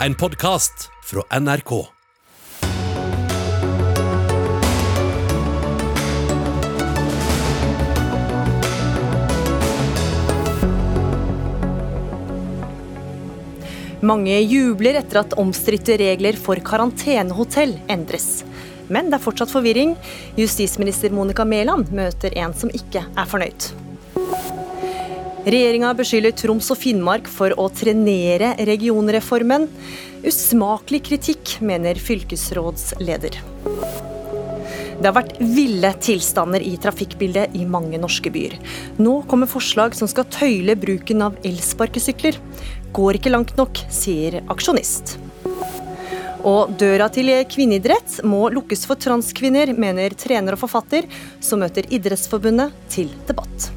En podkast fra NRK. Mange jubler etter at omstridte regler for karantenehotell endres. Men det er fortsatt forvirring. Justisminister Monica Mæland møter en som ikke er fornøyd. Regjeringa beskylder Troms og Finnmark for å trenere regionreformen. Usmakelig kritikk, mener fylkesrådsleder. Det har vært ville tilstander i trafikkbildet i mange norske byer. Nå kommer forslag som skal tøyle bruken av elsparkesykler. Går ikke langt nok, sier aksjonist. Og døra til kvinneidrett må lukkes for transkvinner, mener trener og forfatter, som møter Idrettsforbundet til debatt.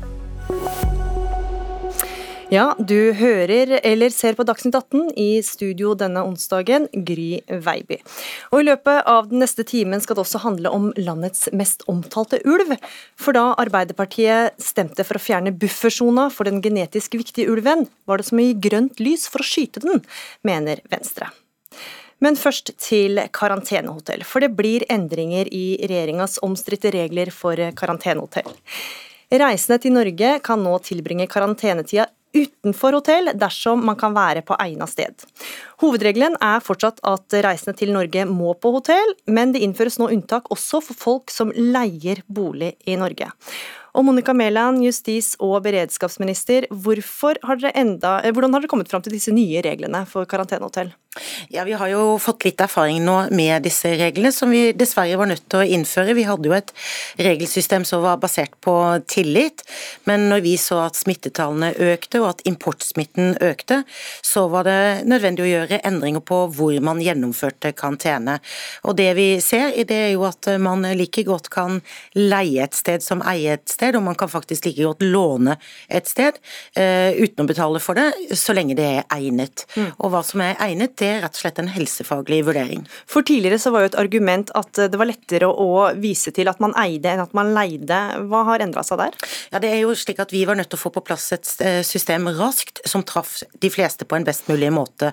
Ja, du hører eller ser på Dagsnytt 18 i studio denne onsdagen, Gry Veiby. Og I løpet av den neste timen skal det også handle om landets mest omtalte ulv. For da Arbeiderpartiet stemte for å fjerne buffersona for den genetisk viktige ulven, var det som å gi grønt lys for å skyte den, mener Venstre. Men først til karantenehotell, for det blir endringer i regjeringas omstridte regler for karantenehotell. Reisende til Norge kan nå tilbringe karantenetida utenfor hotell dersom man kan være på egnet sted. Hovedregelen er fortsatt at reisende til Norge må på hotell, men det innføres nå unntak også for folk som leier bolig i Norge. Og Monica Mæland, justis- og beredskapsminister, har enda, eh, hvordan har dere kommet fram til disse nye reglene for karantenehotell? Ja, Vi har jo fått litt erfaring nå med disse reglene, som vi dessverre var nødt til å innføre. Vi hadde jo et regelsystem som var basert på tillit, men når vi så at smittetallene økte og at importsmitten økte, så var det nødvendig å gjøre endringer på hvor man gjennomførte karantene. Og Det vi ser, det er jo at man like godt kan leie et sted som eie et sted og man kan faktisk like godt låne et sted uh, uten å betale for det, så lenge det er egnet. Mm. Og hva som er egnet, det er rett og slett en helsefaglig vurdering. For tidligere så var jo et argument at det var lettere å vise til at man eide enn at man leide. Hva har endra seg der? Ja, det er jo slik at Vi var nødt til å få på plass et eh, system raskt som traff de fleste på en best mulig måte,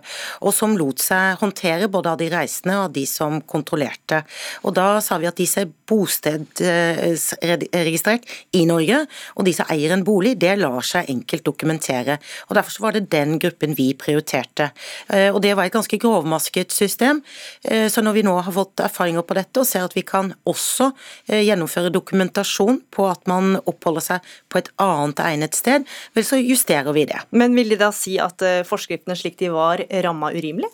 og som lot seg håndtere både av de reisende og av de som kontrollerte. Og Da sa vi at de som er bostedsregistrert i Norge, og de som eier en bolig, det lar seg enkelt dokumentere. og Derfor så var det den gruppen vi prioriterte. Eh, og Det var et ganske grovmasket system. Eh, så når vi nå har fått erfaringer på dette, og ser at vi kan også eh, gjennomføre dokumentasjon på at man oppholder seg på et annet egnet sted, vel så justerer vi det. Men vil det da si at forskriftene slik de var, ramma urimelig?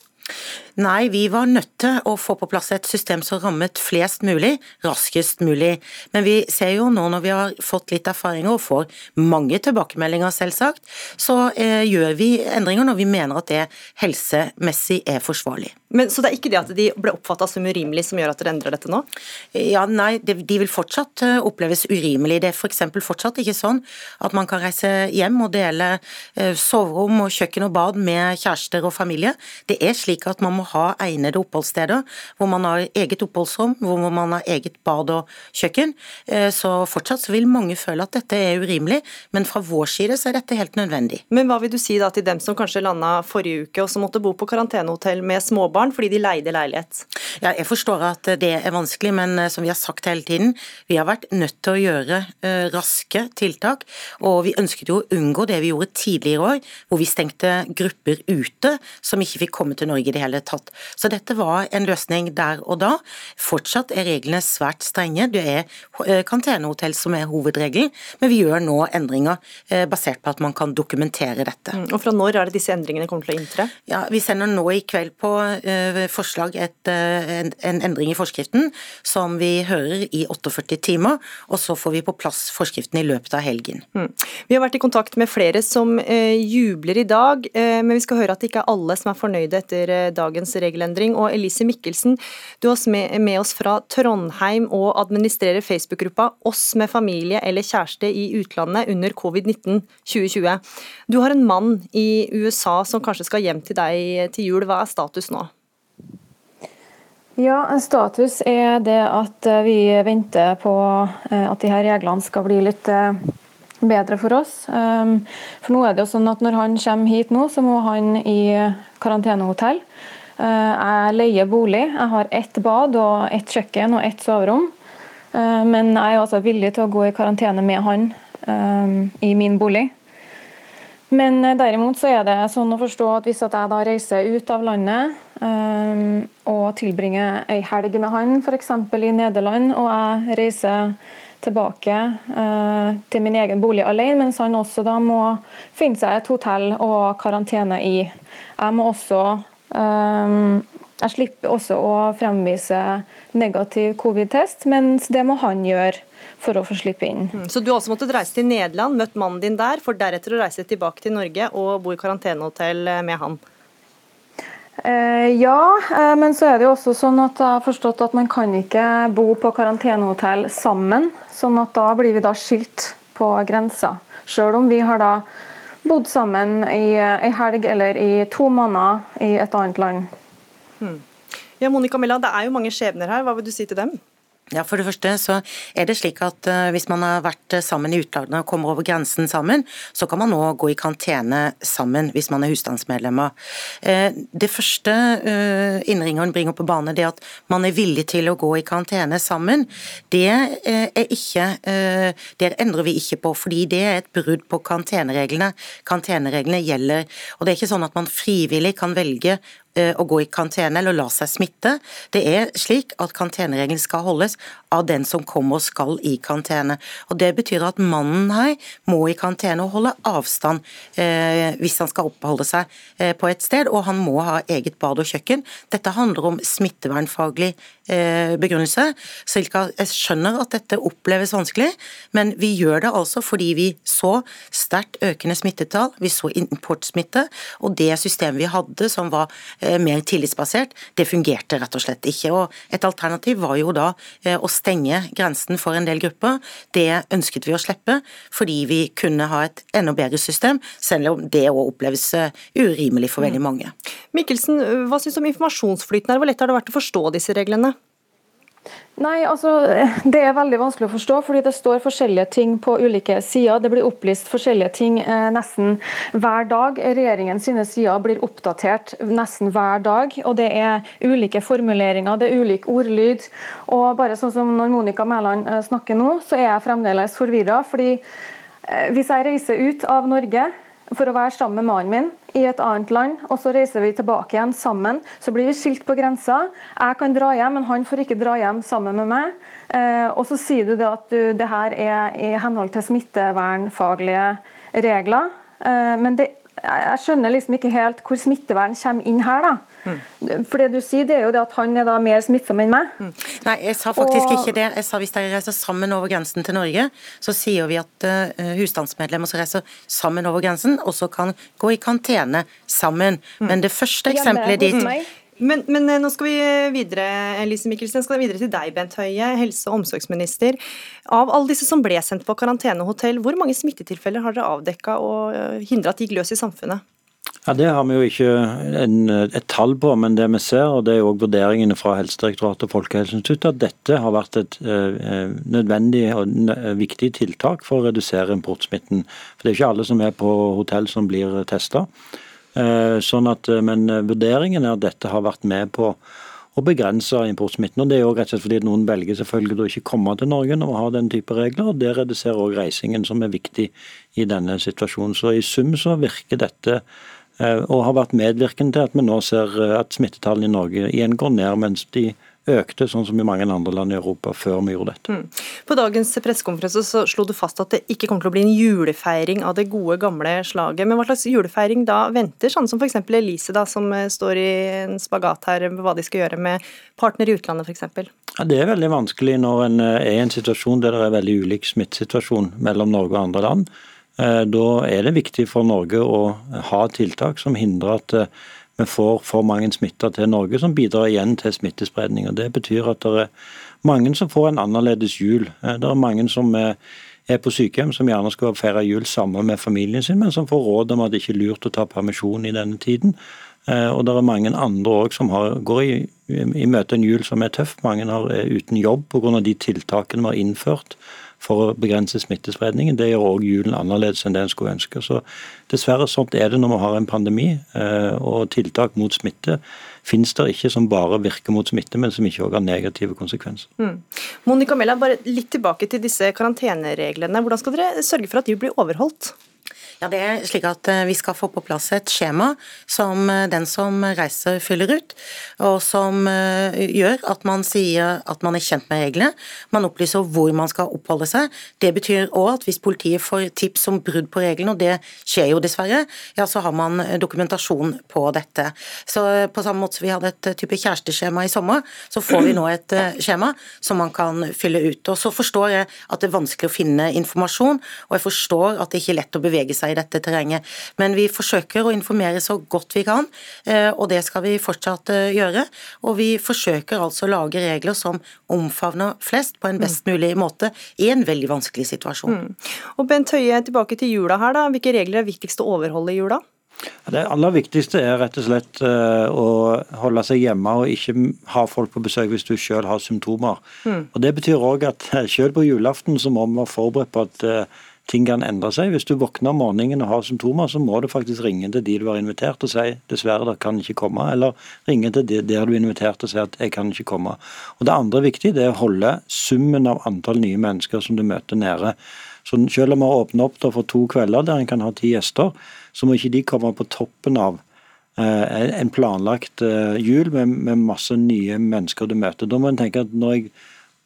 Nei, vi var nødt til å få på plass et system som rammet flest mulig, raskest mulig. Men vi ser jo nå når vi har fått litt erfaringer og får mange tilbakemeldinger, selvsagt, så eh, gjør vi endringer når vi mener at det helsemessig er forsvarlig. Men Så det er ikke det at de ble oppfatta som urimelig som gjør at dere endrer dette nå? Ja, Nei, de, de vil fortsatt eh, oppleves urimelig. Det er f.eks. For fortsatt ikke sånn at man kan reise hjem og dele eh, soverom og kjøkken og bad med kjærester og familie. Det er slik at man må ha egnede oppholdssteder hvor man har eget oppholdsrom, hvor man har eget bad og kjøkken. Eh, så fortsatt så vil mange føle at dette er urimelig, men fra vår side så er dette helt nødvendig. Men hva vil du si da til dem som kanskje landa forrige uke og som måtte bo på karantenehotell med småbarn fordi de leide leilighet? Ja, jeg forstår at det er vanskelig, men eh, som vi har sagt hele tiden, vi har vært nødt til å gjøre uh, raske tiltak. Og vi ønsket jo å unngå det vi gjorde tidligere i år, hvor vi stengte grupper ute som ikke fikk komme til Norge i det hele tatt. Så dette var en løsning der og da. Fortsatt er reglene svært strenge. Det er eh, karantenehotell som er hovedregelen, men vi gjør nå endringer eh, basert på at man kan dokumentere dette. Mm, og Fra når er det disse endringene kommer til å inntre? Ja, Vi sender nå i kveld på uh, forslag et, en, en, endring i forskriften som vi hører i 48 timer, og så får vi på plass forskriften i løpet av helgen. Mm. Vi har vært i kontakt med flere som jubler i dag, men vi skal høre at det ikke er alle som er fornøyde etter dagens regelendring. Og Elise Mikkelsen, du er med oss fra Trondheim og administrerer Facebook-gruppa Oss med familie eller kjæreste i utlandet under covid-19 2020. Du har en mann i USA som kanskje skal hjem til deg til jul. Hva er status nå? Ja, Status er det at vi venter på eh, at de her reglene skal bli litt eh, bedre for oss. Um, for nå er det jo sånn at Når han kommer hit nå, så må han i karantenehotell. Jeg leier bolig. Jeg har ett bad og ett kjøkken og ett soverom. Men jeg er altså villig til å gå i karantene med han i min bolig. Men derimot så er det sånn å forstå at hvis jeg da reiser ut av landet og tilbringer ei helg med han, f.eks. i Nederland, og jeg reiser tilbake eh, til min egen bolig alene, mens han også da må finne seg et hotell og karantene i. Jeg må også eh, jeg slipper også å fremvise negativ covid-test, mens det må han gjøre for å få slippe inn. Mm, så du har også måttet reise til Nederland, møtt mannen din der, for deretter å reise tilbake til Norge og bo i karantenehotell med han? Eh, ja, eh, men så er det jo også sånn at jeg har forstått at man kan ikke bo på karantenehotell sammen. Sånn at da blir vi da skilt på grensa. Sjøl om vi har da bodd sammen i ei helg eller i to måneder i et annet land. Hmm. Ja, Monica Mella, Det er jo mange skjebner her, hva vil du si til dem? Ja, For det første så er det slik at uh, hvis man har vært sammen i utlandet og kommer over grensen sammen, så kan man nå gå i karantene sammen hvis man er husstandsmedlemmer. Uh, det første innringeren bringer på bane, det at man er villig til å gå i karantene sammen, det er ikke Det endrer vi ikke på, fordi det er et brudd på karantenereglene. Karantenereglene gjelder, og det er ikke sånn at man frivillig kan velge Eh, å gå i karantene eller la seg smitte. Det er slik at karanteneregelen skal holdes av den som kommer og skal i karantene. Og Det betyr at mannen her må i karantene og holde avstand eh, hvis han skal oppholde seg eh, på et sted, og han må ha eget bad og kjøkken. Dette handler om smittevernfaglig eh, begrunnelse. Så jeg skjønner at dette oppleves vanskelig, men vi gjør det altså fordi vi så sterkt økende smittetall, vi så importsmitte, og det systemet vi hadde som var Eh, mer tillitsbasert, det fungerte rett og slett ikke. Og et alternativ var jo da eh, å stenge grensen for en del grupper. Det ønsket vi å slippe, fordi vi kunne ha et enda bedre system, selv om det òg oppleves eh, urimelig for veldig mm. mange. Mikkelsen, hva syns du om informasjonsflyten her, hvor lett har det vært å forstå disse reglene? Nei, altså Det er veldig vanskelig å forstå, fordi det står forskjellige ting på ulike sider. Det blir opplyst forskjellige ting eh, nesten hver dag. Regjeringen sine sider blir oppdatert nesten hver dag. og Det er ulike formuleringer, det er ulik ordlyd. og bare sånn som Når Monica Mæland eh, snakker nå, så er jeg fremdeles forvirra. Fordi eh, hvis jeg reiser ut av Norge for å være sammen med mannen min i et annet land, og så reiser vi tilbake igjen sammen. Så blir vi skilt på grensa. Jeg kan dra hjem, men han får ikke dra hjem sammen med meg. Eh, og så sier du det at du, det her er i henhold til smittevernfaglige regler. Eh, men det, jeg skjønner liksom ikke helt hvor smittevern kommer inn her. da. Mm. For det du sier, det er jo det at han er da mer smittsom enn meg. Mm. Nei, jeg sa faktisk og... ikke det. Jeg sa hvis dere reiser sammen over grensen til Norge, så sier vi at uh, husstandsmedlemmer som reiser sammen over grensen, også kan gå i karantene sammen. Mm. Men det første eksempelet ditt men, men, eh, nå skal vi videre Elise Mikkelsen, skal vi videre til deg, Bent Høie, helse- og omsorgsminister. Av alle disse som ble sendt på karantenehotell, hvor mange smittetilfeller har dere avdekka og eh, hindra at de gikk løs i samfunnet? Ja, Det har vi jo ikke en, et tall på, men det vi ser, og det er jo også vurderingene fra Helsedirektoratet og Folkehelseinstituttet, at dette har vært et eh, nødvendig og viktig tiltak for å redusere importsmitten. For Det er ikke alle som er på hotell som blir testa. Eh, sånn at, eh, men vurderingen er at dette har vært med på å begrense importsmitten. og Det er jo rett og slett fordi noen velger selvfølgelig å ikke komme til Norge når vi har den type regler. og Det reduserer også reisingen, som er viktig i denne situasjonen. Så I sum så virker dette Eh, og har vært medvirkende til at vi nå ser eh, at smittetallene i Norge igjen går ned, mens de økte, sånn som i mange andre land i Europa, før vi gjorde dette. Mm. På dagens pressekonferanse så slo du fast at det ikke kommer til å bli en julefeiring av det gode, gamle slaget. Men hva slags julefeiring da venter, sånn som f.eks. Elise, da, som eh, står i en spagat her med hva de skal gjøre med partner i utlandet f.eks.? Ja, det er veldig vanskelig når en er i en situasjon der det er veldig ulik smittesituasjon mellom Norge og andre land. Eh, da er det viktig for Norge å ha tiltak som hindrer at eh, vi får for mange smitta til Norge, som bidrar igjen til smittespredning. Og Det betyr at det er mange som får en annerledes jul. Eh, det er mange som er på sykehjem, som gjerne skal feire jul sammen med familien sin, men som får råd om at det ikke er lurt å ta permisjon i denne tiden. Og det er mange andre òg som har, går i, i møte en jul som er tøff. Mange er uten jobb pga. de tiltakene vi har innført for å begrense smittespredningen. Det gjør òg julen annerledes enn det en skulle ønske. Så Dessverre, sånt er det når vi har en pandemi. Eh, og tiltak mot smitte finnes det ikke som bare virker mot smitte, men som ikke òg har negative konsekvenser. Mm. Monica Mella, bare litt tilbake til disse karantenereglene. Hvordan skal dere sørge for at de blir overholdt? Ja, det er slik at eh, Vi skal få på plass et skjema som eh, den som reiser fyller ut, og som eh, gjør at man sier at man er kjent med reglene. Man opplyser hvor man skal oppholde seg. Det betyr òg at hvis politiet får tips om brudd på reglene, og det skjer jo dessverre, ja, så har man dokumentasjon på dette. Så På samme måte som vi hadde et type kjæresteskjema i sommer, så får vi nå et skjema som man kan fylle ut. Og Så forstår jeg at det er vanskelig å finne informasjon, og jeg forstår at det ikke er lett å bevege seg i dette terrenget. Men vi forsøker å informere så godt vi kan, eh, og det skal vi fortsatt eh, gjøre. Og vi forsøker altså å lage regler som omfavner flest på en best mm. mulig måte i en veldig vanskelig situasjon. Mm. Og Bent Høie, tilbake til jula her da. Hvilke regler er viktigst å overholde i jula? Det aller viktigste er rett og slett eh, å holde seg hjemme og ikke ha folk på besøk hvis du selv har symptomer. Mm. Og Det betyr òg at selv på julaften så må vi være forberedt på at ting kan endre seg. Hvis du våkner om morgenen og har symptomer, så må du faktisk ringe til de du har invitert og si dessverre, dere kan ikke komme. Eller ringe til de der du er invitert og si at jeg kan ikke komme. Og Det andre viktige det er å holde summen av antall nye mennesker som du møter nede. Så Selv om vi har åpnet opp for to kvelder der en kan ha ti gjester, så må ikke de komme på toppen av eh, en planlagt eh, jul med, med masse nye mennesker du møter. Da må en tenke at når jeg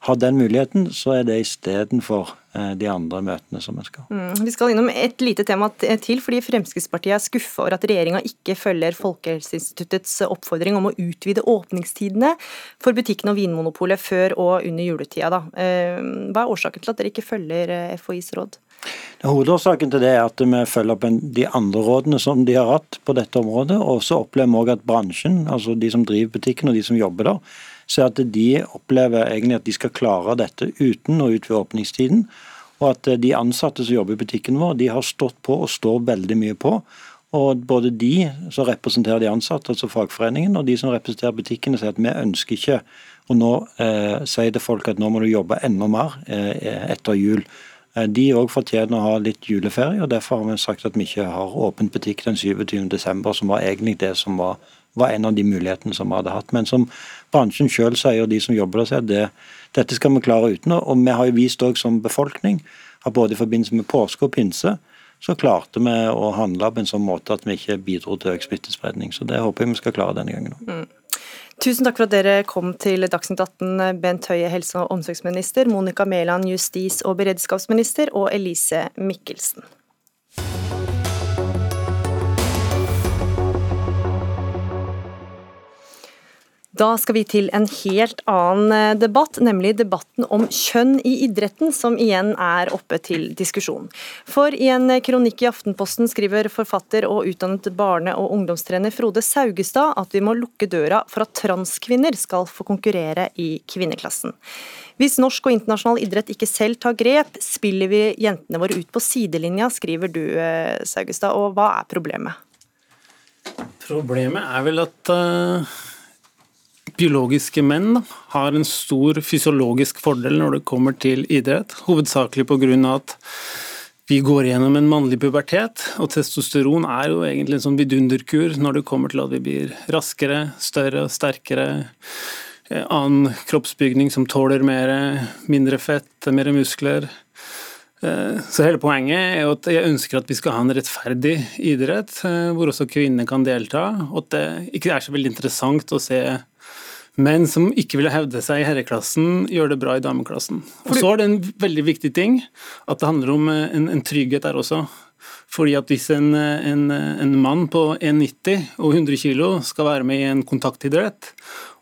har den muligheten, så er det istedenfor eh, de andre møtene som en skal. Mm, vi skal innom et lite tema til, fordi Fremskrittspartiet er skuffa over at regjeringa ikke følger Folkehelseinstituttets oppfordring om å utvide åpningstidene for butikkene og Vinmonopolet før og under juletida. Da. hva er årsaken til at dere ikke følger eh, FHIs råd? Hovedårsaken til det er at vi følger opp de andre rådene som de har hatt på dette området. Og så opplever vi òg at bransjen, altså de som driver butikken og de som jobber der, så at de opplever egentlig at de skal klare dette uten å utvide åpningstiden. Og at de ansatte som jobber i butikken vår, de har stått på og står veldig mye på. Og både de som representerer de ansatte, altså fagforeningen, og de som representerer butikkene, sier at vi ønsker ikke å nå eh, si til folk at nå må du jobbe enda mer eh, etter jul. Eh, de òg fortjener å ha litt juleferie, og derfor har vi sagt at vi ikke har åpent butikk den 27.12., som var egentlig det som var var en av de mulighetene som vi hadde hatt. Men som bransjen sjøl sier, og de som jobber der, sier det, dette skal vi klare uten. Og vi har jo vist òg som befolkning at både i forbindelse med påske og pinse, så klarte vi å handle på en sånn måte at vi ikke bidro til økt smittespredning. Så det håper jeg vi skal klare denne gangen òg. Mm. Tusen takk for at dere kom til Dagsnytt 18, Bent Høie, helse- og omsorgsminister, Monica Mæland, justis- og beredskapsminister, og Elise Mikkelsen. Da skal vi til en helt annen eh, debatt, nemlig debatten om kjønn i idretten, som igjen er oppe til diskusjon. For i en kronikk i Aftenposten skriver forfatter og utdannet barne- og ungdomstrener Frode Saugestad at vi må lukke døra for at transkvinner skal få konkurrere i kvinneklassen. Hvis norsk og internasjonal idrett ikke selv tar grep, spiller vi jentene våre ut på sidelinja, skriver du, eh, Saugestad. Og hva er problemet? Problemet er vel at uh biologiske menn har en stor fysiologisk fordel når det kommer til idrett, hovedsakelig pga. at vi går gjennom en mannlig pubertet, og testosteron er jo egentlig en sånn vidunderkur når det kommer til at vi blir raskere, større, sterkere, eh, annen kroppsbygning som tåler mer, mindre fett, mer muskler. Eh, så hele poenget er at jeg ønsker at vi skal ha en rettferdig idrett, eh, hvor også kvinner kan delta. Og at det ikke er så veldig interessant å se men som ikke vil hevde seg i herreklassen, gjør det bra i dameklassen. Og Så er det en veldig viktig ting at det handler om eh, en, en trygghet der også. Fordi at Hvis en, en, en mann på 1,90 og 100 kg skal være med i en kontaktidrett,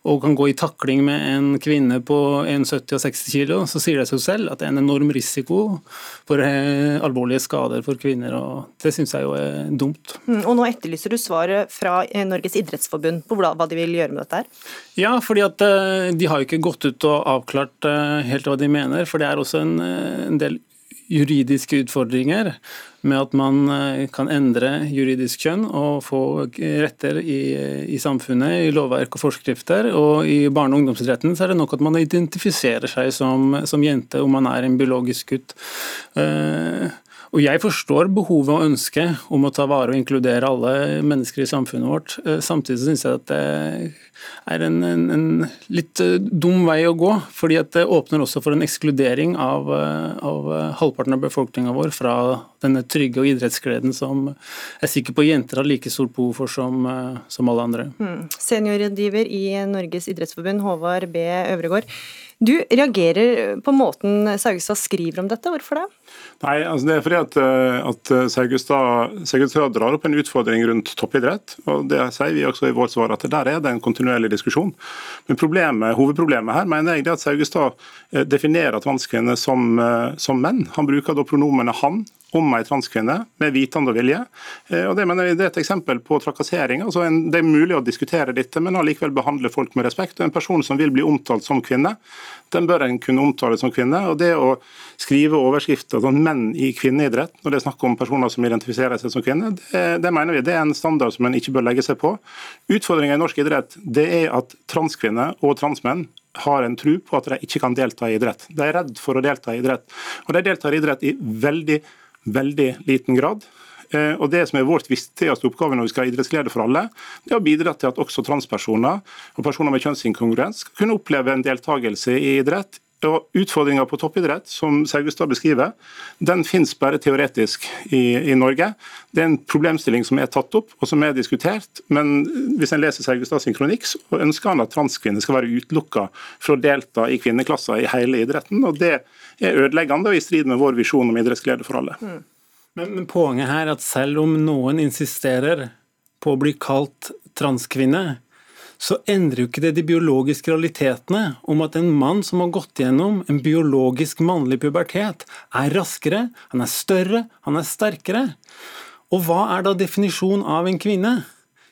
og kan gå i takling med en kvinne på 1,70 og 60 kg, så sier det seg selv at det er en enorm risiko for eh, alvorlige skader for kvinner. og Det syns jeg jo er dumt. Mm, og Nå etterlyser du svaret fra eh, Norges idrettsforbund på hva de vil gjøre med dette? her? Ja, fordi at eh, de har jo ikke gått ut og avklart helt hva de mener. For det er også en, en del juridiske utfordringer med at man eh, kan endre juridisk kjønn og få retter i, i, samfunnet, i lovverk og forskrifter. Og i barne- og ungdomsidretten så er det nok at man identifiserer seg som, som jente om man er en biologisk gutt. Uh, og Jeg forstår behovet og ønsket om å ta vare og inkludere alle mennesker i samfunnet vårt. Eh, samtidig syns jeg at det er en, en, en, litt eh, dum vei å gå. fordi at det åpner også for en ekskludering av, eh, av halvparten av befolkninga vår fra denne trygge og idrettsgleden som jeg er sikker på jenter har like stort behov for som, som alle andre. Mm. Seniorrådgiver i Norges idrettsforbund, Håvard B. Øvregård. Du reagerer på måten Saugstad skriver om dette, hvorfor det? Nei, altså Det er fordi at, eh, at eh, drar opp en utfordring rundt toppidrett. og Det sier vi også i vårt svar, at der er det en kontinuerlig diskusjon. Men problemet, Hovedproblemet her mener jeg er at Saugestad definerer definerer vanskene som, som menn. Han bruker da pronomene han om ei transkvinne med vitende og vilje. Og Det mener jeg det er et eksempel på trakassering. Altså en, det er mulig å diskutere dette, men allikevel behandle folk med respekt. Og En person som vil bli omtalt som kvinne, den bør en kunne omtale som kvinne. og Det å skrive overskrifter om 'menn i kvinneidrett' når det er snakk om personer som identifiserer seg som kvinne, det, det, mener vi det er en standard som en ikke bør legge seg på. Utfordringa i norsk idrett det er at transkvinner og transmenn har en tro på at de ikke kan delta i idrett. De er redd for å delta i idrett. Og de deltar i idrett i veldig, veldig liten grad. Eh, og Det som er vårt viktigste oppgave når vi skal ha idrettsglede for alle, det er å bidra til at også transpersoner og personer med kjønnsinkongruens skal kunne oppleve en deltakelse i idrett og Utfordringa på toppidrett, som Saugestad beskriver, den finnes bare teoretisk i, i, Norge. Det er en problemstilling som er tatt opp og som er diskutert. Men hvis en leser Saugestad sin kronikk, så ønsker han at transkvinner skal være utelukka fra å delta i kvinneklasser i hele idretten. og Det er ødeleggende og i strid med vår visjon om idrettsglede for alle. Mm. Men, men poenget her er at selv om noen insisterer på å bli kalt transkvinne, så endrer jo ikke det de biologiske realitetene om at en mann som har gått gjennom en biologisk mannlig pubertet, er raskere, han er større, han er sterkere. Og hva er da definisjonen av en kvinne?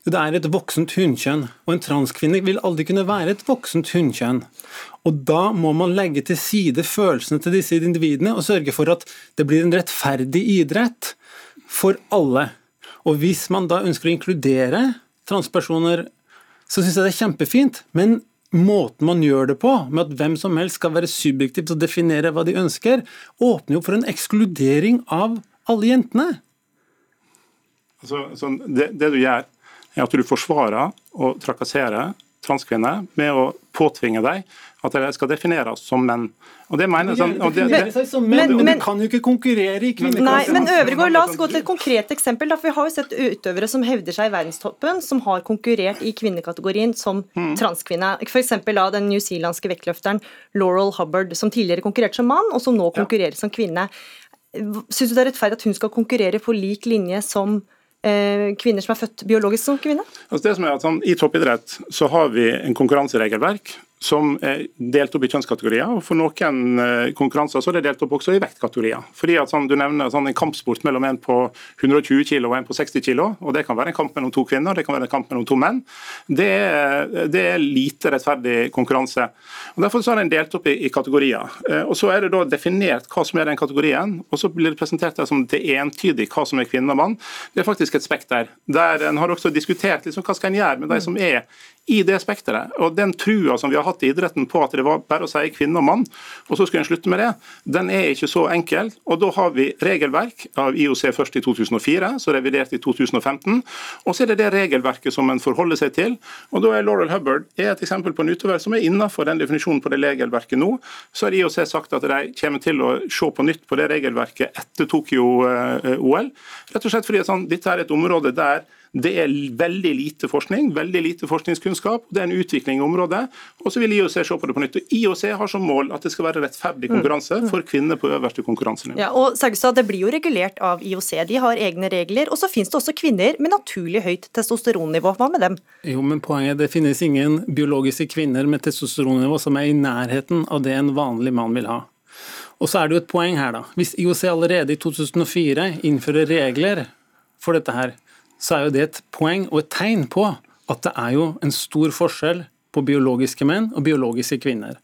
Jo, det er et voksent hunnkjønn, og en transkvinne vil aldri kunne være et voksent hunnkjønn. Og da må man legge til side følelsene til disse individene og sørge for at det blir en rettferdig idrett for alle. Og hvis man da ønsker å inkludere transpersoner, så syns jeg det er kjempefint. Men måten man gjør det på, med at hvem som helst skal være subjektivt og definere hva de ønsker, åpner jo for en ekskludering av alle jentene. Altså, så det, det, du gjør, er at du forsvarer og trakasserer transkvinner med å påtvinge dem at de skal defineres som menn. Og det mener sånn, og det, det, som menn, men, men, du kan jo ikke konkurrere i kvinneklasse. Nei, men Øvregård, la oss gå til et konkret eksempel. Da, for Vi har jo sett utøvere som hevder seg i verdenstoppen, som har konkurrert i kvinnekategorien som mm. transkvinne. F.eks. den newzealandske vektløfteren Laurel Hubbard, som tidligere konkurrerte som mann, og som nå konkurrerer ja. som kvinne. Syns du det er rettferdig at hun skal konkurrere på lik linje som Eh, kvinner som er født biologisk som kvinne? Altså det som er at sånn, I toppidrett så har vi en konkurranseregelverk som er delt opp i kjønnskategorier. og For noen eh, konkurranser så er det delt opp også i vektkategorier. Fordi at sånn, Du nevner sånn, en kampsport mellom en på 120 kg og en på 60 kg. og Det kan være en kamp mellom to kvinner det kan være en kamp mellom to menn. Det er, det er lite rettferdig konkurranse. Og Derfor så er den delt opp i, i, kategorier. Eh, og Så er det da definert hva som er den kategorien, og så blir det presentert som det er entydig hva som er kvinne og mann. Det er faktisk et spekter. Der En har også diskutert liksom, hva skal en gjøre med de som er i det spekteret. Og den trua som vi har hatt i idretten på at det var bare å si kvinne og mann, og så skulle en slutte med det, den er ikke så enkel. Og da har vi regelverk av IOC først i 2004, så revidert i 2015. Og så er det det regelverket som en forholder seg til. Og da er Laurel Hubbard er et eksempel på en utøver som er innenfor den definisjonen på det regelverket nå. Så har IOC sagt at de kommer til å se på nytt på det regelverket etter Tokyo-OL. Eh, Rett og slett fordi sånn, dette er et område der det er veldig lite forskning, veldig lite forskningskunnskap. Det er en utvikling i området. Og så vil IOC se på det på nytt. IOC har som mål at det skal være rettferdig konkurranse mm. for kvinner på øverste konkurransenivå. Ja, og Saugstad, Det blir jo regulert av IOC, de har egne regler. Og så finnes det også kvinner med naturlig høyt testosteronnivå. Hva med dem? Jo, men poenget er Det finnes ingen biologiske kvinner med testosteronnivå som er i nærheten av det en vanlig mann vil ha. Og så er det jo et poeng her, da. Hvis IOC allerede i 2004 innfører regler for dette her, så er jo det et poeng og et tegn på at det er jo en stor forskjell på biologiske menn og biologiske kvinner.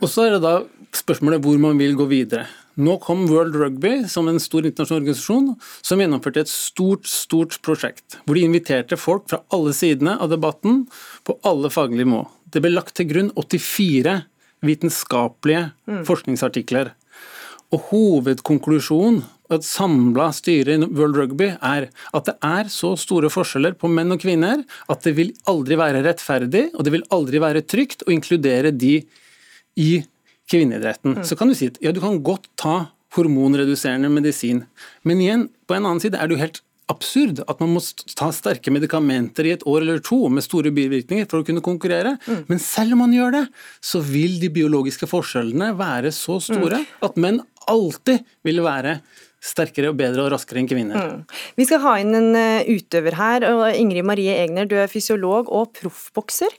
Og så er det da spørsmålet hvor man vil gå videre. Nå kom World Rugby som en stor internasjonal organisasjon som gjennomførte et stort stort prosjekt, hvor de inviterte folk fra alle sidene av debatten på alle faglige må. Det ble lagt til grunn 84 vitenskapelige mm. forskningsartikler. Og Hovedkonklusjonen et samla styre i World Rugby er at det er så store forskjeller på menn og kvinner at det vil aldri være rettferdig og det vil aldri være trygt å inkludere de i kvinneidretten. Mm. Så kan du si at ja, du kan godt ta hormonreduserende medisin, men igjen, på en annen side er det jo helt absurd at man må ta sterke medikamenter i et år eller to med store bivirkninger for å kunne konkurrere. Mm. Men selv om man gjør det, så vil de biologiske forskjellene være så store mm. at menn alltid vil være sterkere og bedre og raskere enn kvinner. Mm. Vi skal ha inn en eh, utøver her. og Ingrid Marie Egner, du er fysiolog og proffbokser.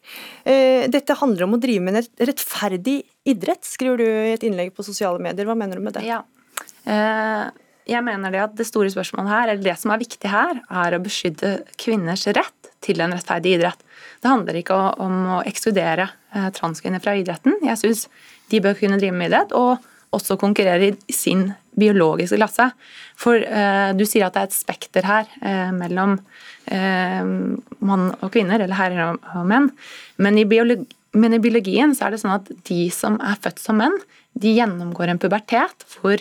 Eh, dette handler om å drive med en rettferdig idrett, skriver du i et innlegg på sosiale medier. Hva mener du med det? Ja. Eh, jeg mener det at det store spørsmålet her, eller det som er viktig her, er å beskytte kvinners rett til en rettferdig idrett. Det handler ikke om å ekskludere transkvinner fra idretten. Jeg syns de bør kunne drive med idrett. og også konkurrere i sin biologiske klasse. For eh, du sier at det er et spekter her eh, mellom eh, mann og kvinner, eller herrer og, og menn. Men i, biologi, men i, biologien så er det sånn at de som er født som menn, de gjennomgår en pubertet hvor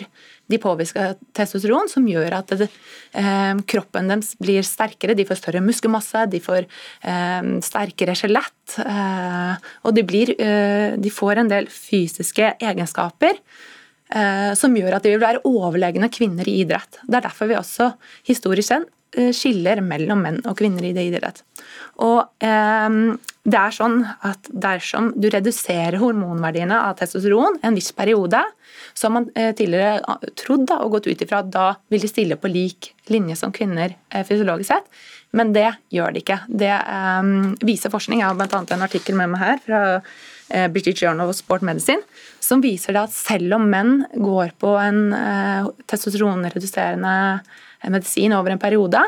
de påvirker testosteron, som gjør at det, eh, kroppen deres blir sterkere. De får større muskelmasse, de får eh, sterkere skjelett. Eh, og de, blir, de får en del fysiske egenskaper som gjør at de vil være overlegne kvinner i idrett. Det er derfor vi også historisk sett eh, skiller mellom menn og kvinner i det idrett. Og eh, det er sånn at Dersom du reduserer hormonverdiene av testosteron en viss periode, så har man eh, tidligere trodd da, og gått ut ifra at da vil de stille på lik linje som kvinner eh, fysiologisk sett, men det gjør de ikke. Det eh, viser forskning. Jeg har bl.a. en artikkel med meg her fra Eh, British Journal of Sport Medicine, som viser at selv om menn går på en eh, testosteronreduserende eh, medisin over en periode,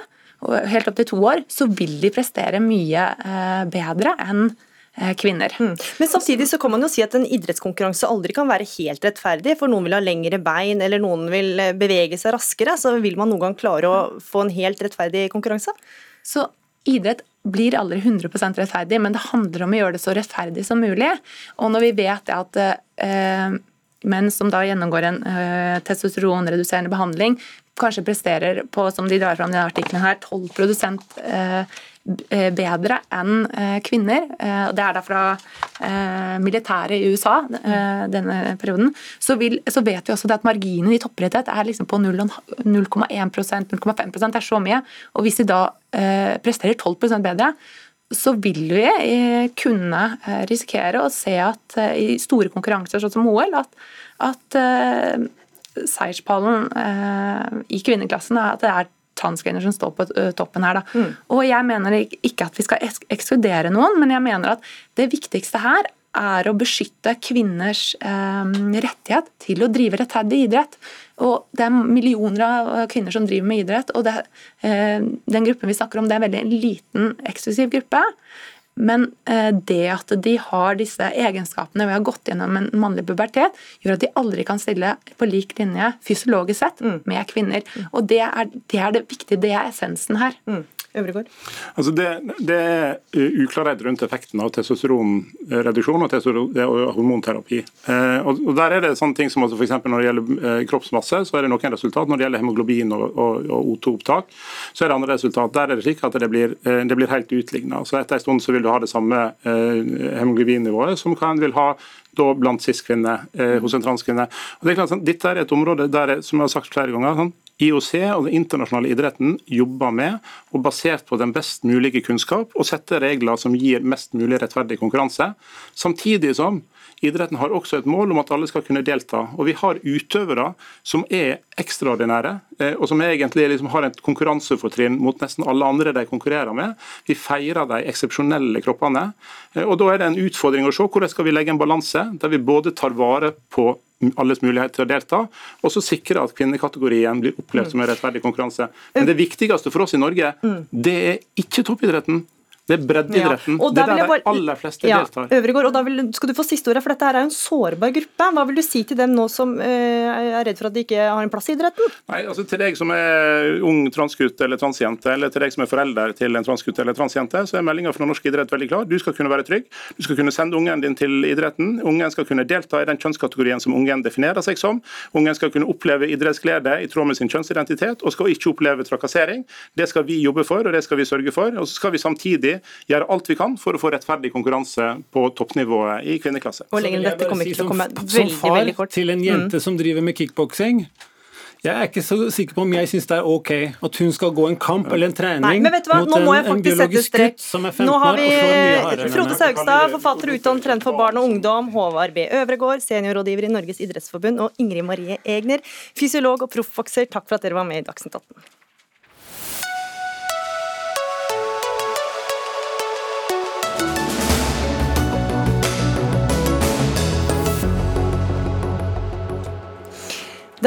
helt opp til to år, så vil de prestere mye bedre enn kvinner. Mm. Men samtidig så kan man jo si at en idrettskonkurranse aldri kan være helt rettferdig, for noen vil ha lengre bein eller noen vil bevege seg raskere. Så vil man noen gang klare å få en helt rettferdig konkurranse? Så idrett blir aldri 100% rettferdig, men det handler om å gjøre det så rettferdig som mulig. Og når vi vet at eh, menn som da gjennomgår en eh, testosteronreduserende behandling, kanskje presterer på, som de drar fram i artikkelen her, 12 eh, Eh, bedre enn eh, kvinner. Eh, det er da fra militæret i USA denne perioden. Så, vil, så vet vi også at marginen i topprettighet er liksom på 0,1% 0,5 Det er så mye. Og hvis de da presterer 12% bedre, så vil vi kunne risikere å se at i store konkurranser sånn som OL, at, at seierspallen i kvinneklassen er at det er transkvinner som står på toppen her. Mm. Og jeg mener ikke at vi skal ekskludere noen, men jeg mener at det viktigste her er å beskytte kvinners eh, rettighet til å drive rettferdig idrett. Og Det er millioner av kvinner som driver med idrett, og det, eh, den gruppen vi snakker om, det er en veldig liten, eksklusiv gruppe. Men eh, det at de har disse egenskapene ved å ha gått gjennom en mannlig pubertet, gjør at de aldri kan stille på lik linje fysiologisk sett mm. med kvinner. Og det er, det er det viktige, det er essensen her. Mm. Øvregård? Altså det, det, er uklarhet rundt effekten av testosteronreduksjon og, og hormonterapi. Eh, og, Der er det sånne ting som altså f.eks. når det gjelder eh, kroppsmasse, så er det noen resultat. Når det gjelder hemoglobin og, og, og O2-opptak, så er det andre resultat. Der er det slik at det blir, eh, det blir helt utligna. Etter en stund så vil du ha det samme eh, hemoglobinnivået som kan vil ha da blant cis-kvinner eh, hos en transkvinne. Og det er klart, sånn, Dette er et område der, som jeg har sagt flere ganger, sånn, IOC og den internasjonale idretten jobber med, og basert på den best mulige kunnskap, å sette regler som gir mest mulig rettferdig konkurranse. Samtidig som idretten har også et mål om at alle skal kunne delta. Og Vi har utøvere som er ekstraordinære, eh, og som egentlig liksom har et konkurransefortrinn mot nesten alle andre de konkurrerer med. Vi feirer de eksepsjonelle kroppene. Eh, og Da er det en utfordring å se hvordan skal vi legge en balanse der vi både tar vare på alles mulighet til å delta, og så sikre at kvinnekategorien blir opplevd som en rettferdig konkurranse. Men det viktigste for oss i Norge, det er ikke toppidretten. Det er breddeidretten. Ja. Det er der de bare- aller fleste Ja, deltar. Øvregård, og da vil, skal du få siste ordet, for dette her er jo en sårbar gruppe. Hva vil du si til dem nå som uh, er redd for at de ikke har en plass i idretten? Nei, altså Til deg som er ung transgutt eller transjente, eller til deg som er forelder til en transgutt eller transjente, så er meldinga fra norsk idrett veldig klar. Du skal kunne være trygg. Du skal kunne sende ungen din til idretten. Ungen skal kunne delta i den kjønnskategorien som ungen definerer seg som. Ungen skal kunne oppleve idrettsglede i tråd med sin kjønnsidentitet, og skal ikke oppleve trakassering. Det skal vi jobbe for, og det skal vi sørge for. Og så skal vi samtidig gjøre alt vi kan for å få rettferdig konkurranse på toppnivået i kvinneklasse. Og lenge, dette kommer ikke til å komme veldig, veldig kort. Som far til en jente som driver med kickboksing, jeg er ikke så sikker på om jeg syns det er ok at hun skal gå en kamp eller en trening Nei, men vet du hva, mot nå må en, jeg en faktisk sette biologisk strek. gutt som er 15 Nå har vi Frode. Saugstad, forfatter utdannet trent for barn og ungdom, Håvard B. Øvregård, seniorrådgiver i Norges idrettsforbund, og Ingrid Marie Egner, fysiolog og proffbokser. Takk for at dere var med i Dagsnytt 18.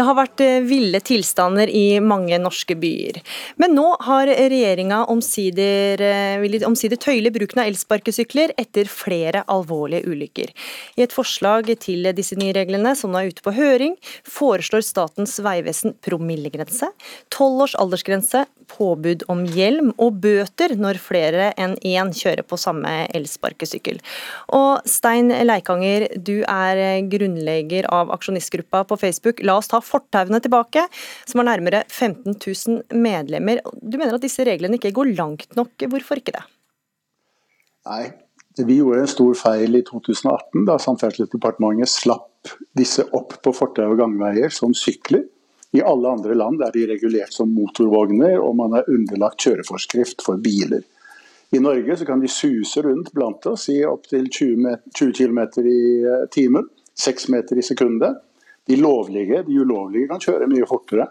Det har vært eh, ville tilstander i mange norske byer. Men nå har regjeringa omsider, eh, omsider tøyle bruken av elsparkesykler etter flere alvorlige ulykker. I et forslag til disse nye reglene, som nå er ute på høring, foreslår Statens vegvesen promillegrense, tolv års aldersgrense, påbud om hjelm og bøter når flere enn én kjører på samme elsparkesykkel. Og Stein Leikanger, du er grunnlegger av aksjonistgruppa på Facebook La oss ta fortauene tilbake, som har nærmere 15 000 medlemmer. Du mener at disse reglene ikke går langt nok. Hvorfor ikke det? Nei, vi gjorde en stor feil i 2018 da Samferdselsdepartementet slapp disse opp på fortau og gangveier som sykler. I alle andre land er de regulert som motorvogner, og man er underlagt kjøreforskrift for biler. I Norge så kan de suse rundt blant oss i opptil 20, 20 km i eh, timen, 6 meter i sekundet. De lovlige, de ulovlige kan kjøre mye fortere.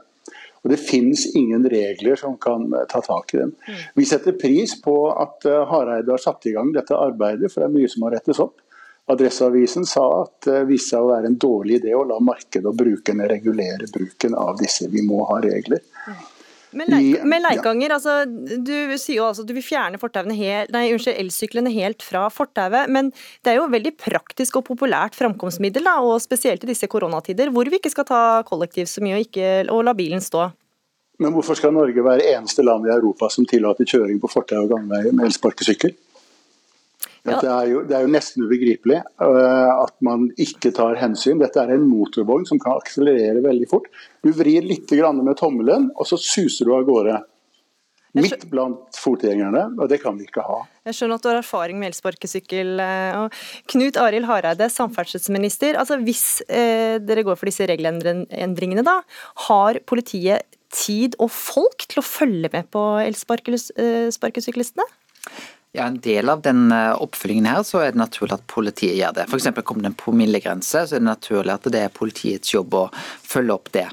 Og Det finnes ingen regler som kan eh, ta tak i dem. Vi setter pris på at eh, Hareide har satt i gang dette arbeidet, for det er mye som må rettes opp. Adresseavisen sa at det viste seg å være en dårlig idé å la markedet og brukerne regulere bruken av disse. Vi må ha regler. Men, Leik I- men Leikanger, altså, du sier jo altså at du vil fjerne helt, nei, unnskyld, elsyklene helt fra fortauet. Men det er jo veldig praktisk og populært framkomstmiddel, da, og spesielt i disse koronatider, hvor vi ikke skal ta kollektiv så mye og, ikke, og la bilen stå. Men hvorfor skal Norge være eneste land i Europa som tillater kjøring på fortau og gangveier med elsparkesykkel? Dette er jo, det er jo nesten ubegripelig uh, at man ikke tar hensyn. Dette er en motorvogn som kan akselerere veldig fort. Du vrir litt grann med tommelen, og så suser du av gårde. Midt blant fotgjengerne, og det kan vi ikke ha. Jeg skjønner at du har erfaring med elsparkesykkel. eh, Knut Arild Hareide, samferdselsminister. Altså, hvis eh, dere går for disse regelendringene, da, har politiet tid og folk til å følge med på elsparkesyklistene? Ja, En del av den eh, oppfølgingen her, så er det naturlig at politiet gjør det. F.eks. kommer det en promillegrense, så er det naturlig at det er politiets jobb å følge opp det.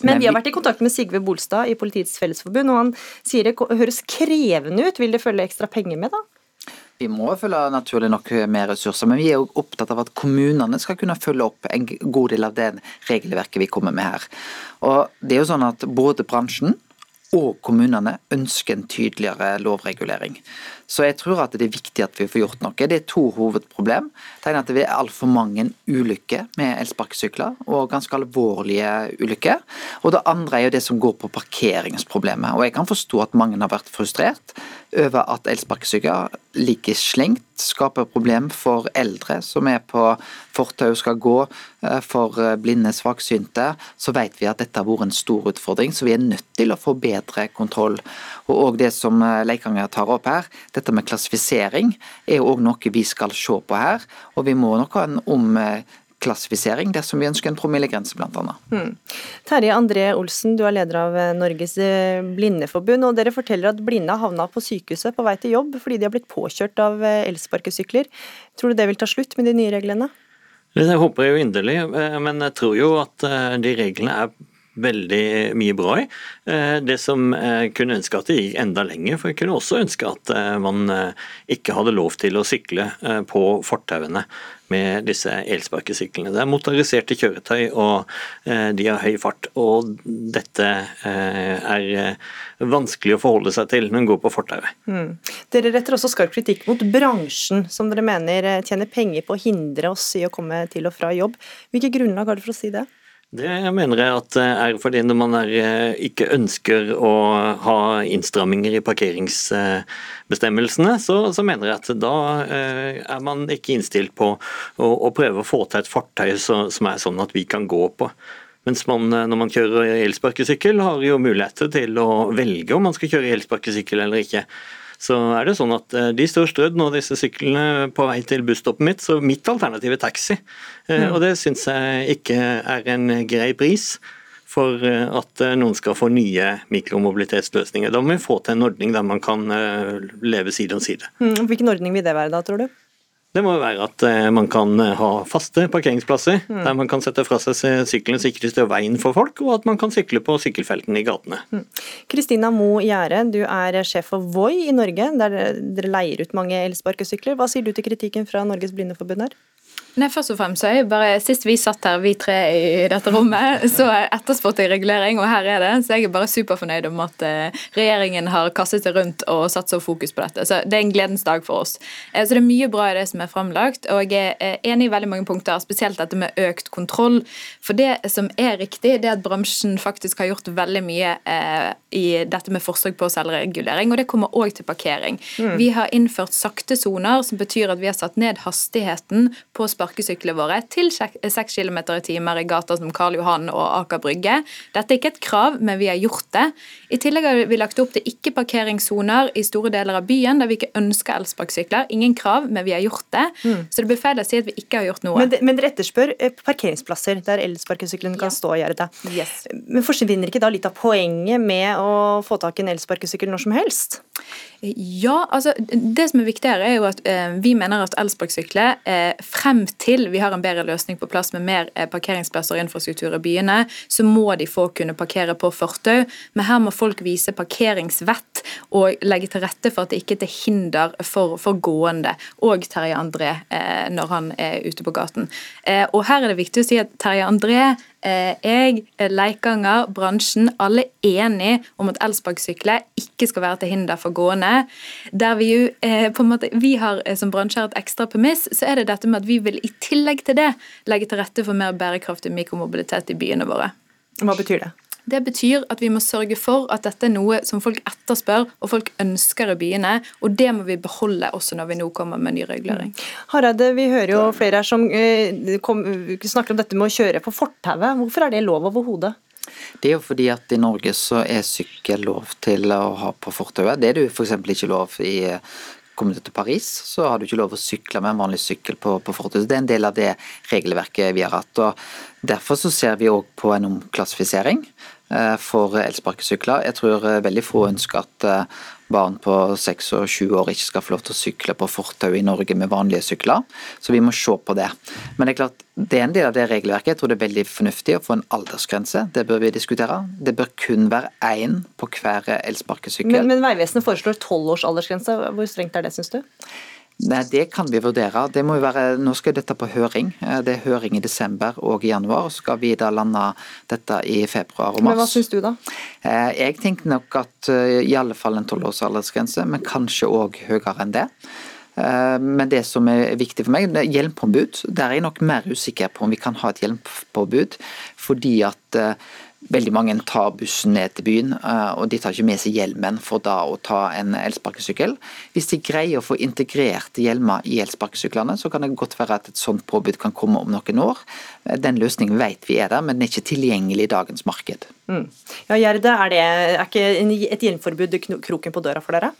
Men vi har vært i kontakt med Sigve Bolstad i Politiets Fellesforbund, og han sier det høres krevende ut. Vil det følge ekstra penger med, da? Vi må følge naturlig nok med ressurser, men vi er jo opptatt av at kommunene skal kunne følge opp en god del av det regelverket vi kommer med her. Og det er jo sånn at både bransjen og kommunene ønsker en tydeligere lovregulering. Så jeg tror at det er viktig at vi får gjort noe. Det er to hovedproblem. Det ene at det er altfor mange ulykker med elsparkesykler, og ganske alvorlige ulykker. Og det andre er jo det som går på parkeringsproblemet. Og jeg kan forstå at mange har vært frustrert over at elsparkesykler ligger slengt, skaper problem for eldre som er på fortau skal gå, eh, for eh, blinde svaksynte. Så vet vi at dette har vært en stor utfordring, så vi er nødt til å få bedre kontroll. Og òg det som eh, Leikanger tar opp her, dette med klassifisering, er jo òg noe vi skal se på her. Og vi må nok ha en omklassifisering dersom vi ønsker en promillegrense, annet. Hmm. Terje André Olsen, du er leder av eh, Norges eh, blindeforbund, og dere forteller at blinde har havna på sykehuset på vei til jobb fordi de har blitt påkjørt av elsparkesykler. Tror du det vil ta slutt med de nye reglene? Det håper jeg jo inderlig, men jeg tror jo at de reglene er veldig mye bra i. Eh, det som jeg kunne ønske at det gikk enda lenger, for jeg kunne også ønske at eh, man ikke hadde lov til å sykle på fortauene med disse elsparkesyklene. Det er motoriserte kjøretøy, og de har høy fart. Og dette er vanskelig å forholde seg til når en går på fortauet. Mm. Dere retter også skarp kritikk mot bransjen, som dere mener tjener penger på å hindre oss i å komme til og fra jobb. Hvilke grunnlag har dere for å si det? Det mener jeg at er fordi når man er, eh, ikke ønsker å ha innstramminger i parkeringsbestemmelsene, så, så, mener jeg at da eh, er man ikke innstilt på å, å prøve å få til et fartøy som er sånn at vi kan gå på. Mens man, eh, når man kjører elsparkesykkel, har jo muligheter til å velge om man skal kjøre elsparkesykkel eller ikke. Så er det sånn at eh, De står strødd nå, disse syklene, på vei til busstoppet mitt, så mitt alternativ er taxi. Eh, mm. Og det syns jeg ikke er en grei pris for at noen skal få nye mikromobilitetsløsninger. Da må vi få til en ordning der man kan leve side om side. Mm. Hvilken ordning vil det være da, tror du? Det må jo være at eh, man kan eh, ha faste parkeringsplasser, mm. der man kan sette fra seg sykkelen så ikke det står veien for folk, og at man kan sykle på sykkelfeltene i gatene. Mm. Kristina mm. Mo Gjære, du er sjef for Voi i Norge, der dere leier ut mange elsparkesykler. Hva sier du til kritikken fra Norges Blindeforbund her? Nei, først og fremst så er jeg bare, Sist vi satt her, vi tre i dette rommet, så etterspurte jeg regulering, og her er det. Så jeg er bare superfornøyd om at eh, regjeringen har kastet seg rundt og satt så fokus på dette. Så det er en gledens dag for oss. Eh, så det er mye bra i det som er framlagt, og jeg er eh, enig i veldig mange punkter, spesielt dette med økt kontroll. For det som er riktig, det er at bransjen faktisk har gjort veldig mye i dette med forsøk på selvregulering, og det kommer òg til parkering. Mm. Vi har innført sakte soner, som betyr at vi har satt ned hastigheten på spark sparkesyklene våre til 6 km i timer i gater som Karl Johan og Aker Brygge. Dette er ikke et krav, men vi har gjort det. I tillegg har vi lagt opp til ikke-parkeringssoner i store deler av byen der vi ikke ønsker elsparkesykler. Ingen krav, men vi har gjort det. Mm. Så det blir feil å si at vi ikke har gjort noe. Men, men dere etterspør eh, parkeringsplasser der elsparkesyklene kan ja. stå, Gjerda. Yes. Men forsvinner ikke da litt av poenget med å få tak i en elsparkesykkel når som helst? Ja, altså det som er viktig her er jo at eh, vi mener at elsparkesykler eh, frem til. Vi har en bedre løsning på plass med mer eh, parkeringsplasser og infrastruktur i byene, så må de få kunne parkere på fortau. Men her må folk vise parkeringsvett og legge til rette for at det ikke er til hinder for, for gående. Og Terje André eh, når han er ute på gaten. Eh, og her er det viktig å si at Terje André Eh, jeg, eh, Leikanger, bransjen, alle enige om at elsparkesykler ikke skal være til hinder for gående. Der vi jo eh, på en måte, vi har som bransje et ekstra premiss, så er det dette med at vi vil i tillegg til det legge til rette for mer bærekraftig mikromobilitet i byene våre. Hva betyr det? Det betyr at vi må sørge for at dette er noe som folk etterspør og folk ønsker i byene, og det må vi beholde også når vi nå kommer med ny regulering. Mm. Hareide, vi hører jo flere her som eh, kom, snakker om dette med å kjøre på fortauet. Hvorfor er det lov overhodet? Det er jo fordi at i Norge så er sykkel lov til å ha på fortauet. Det er det f.eks. ikke lov i Kommer du til Paris, så har du ikke lov å sykle med en vanlig sykkel på, på fortauet. Det er en del av det regelverket vi har hatt. og Derfor så ser vi òg på en omklassifisering. Eh, for elsparkesykler. Jeg tror eh, veldig få ønsker at eh, barn på 6 og 20 år ikke skal få lov til å sykle på fortau i Norge med vanlige sykler. Så vi må se på det. Men det er klart, det er en del av det regelverket. Jeg tror det er veldig fornuftig å få en aldersgrense. Det bør vi diskutere. Det bør kun være én på hver elsparkesykkel. Men, men Vegvesenet foreslår 12 års aldersgrense. Hvor strengt er det, syns du? Nei, Det kan vi vurdere. Det må jo være, nå skal dette på høring. Eh, det er høring i desember og i januar. og Så skal vi da lande dette i februar og mars. Men Hva syns du da? Eh, jeg tenker nok at eh, i alle fall en tolvårs aldersgrense, men kanskje òg høyere enn det. Men det som er viktig for meg, det er hjelmpåbud. Der er jeg nok mer usikker på om vi kan ha et hjelmpåbud. Fordi at Veldig mange tar bussen ned til byen, eh, og de tar ikke med seg hjelmen for da å ta en elsparkesykkel. Hvis de greier å få integrert hjelmer i elsparkesyklene, så kan det godt være at et sånt påbud kan komme om noen år. Den løsningen vet vi er der, men den er ikke tilgjengelig i dagens marked. Mm. Ja, Gjerde, er, det, er ikke et hjelmforbud kroken på døra for dere?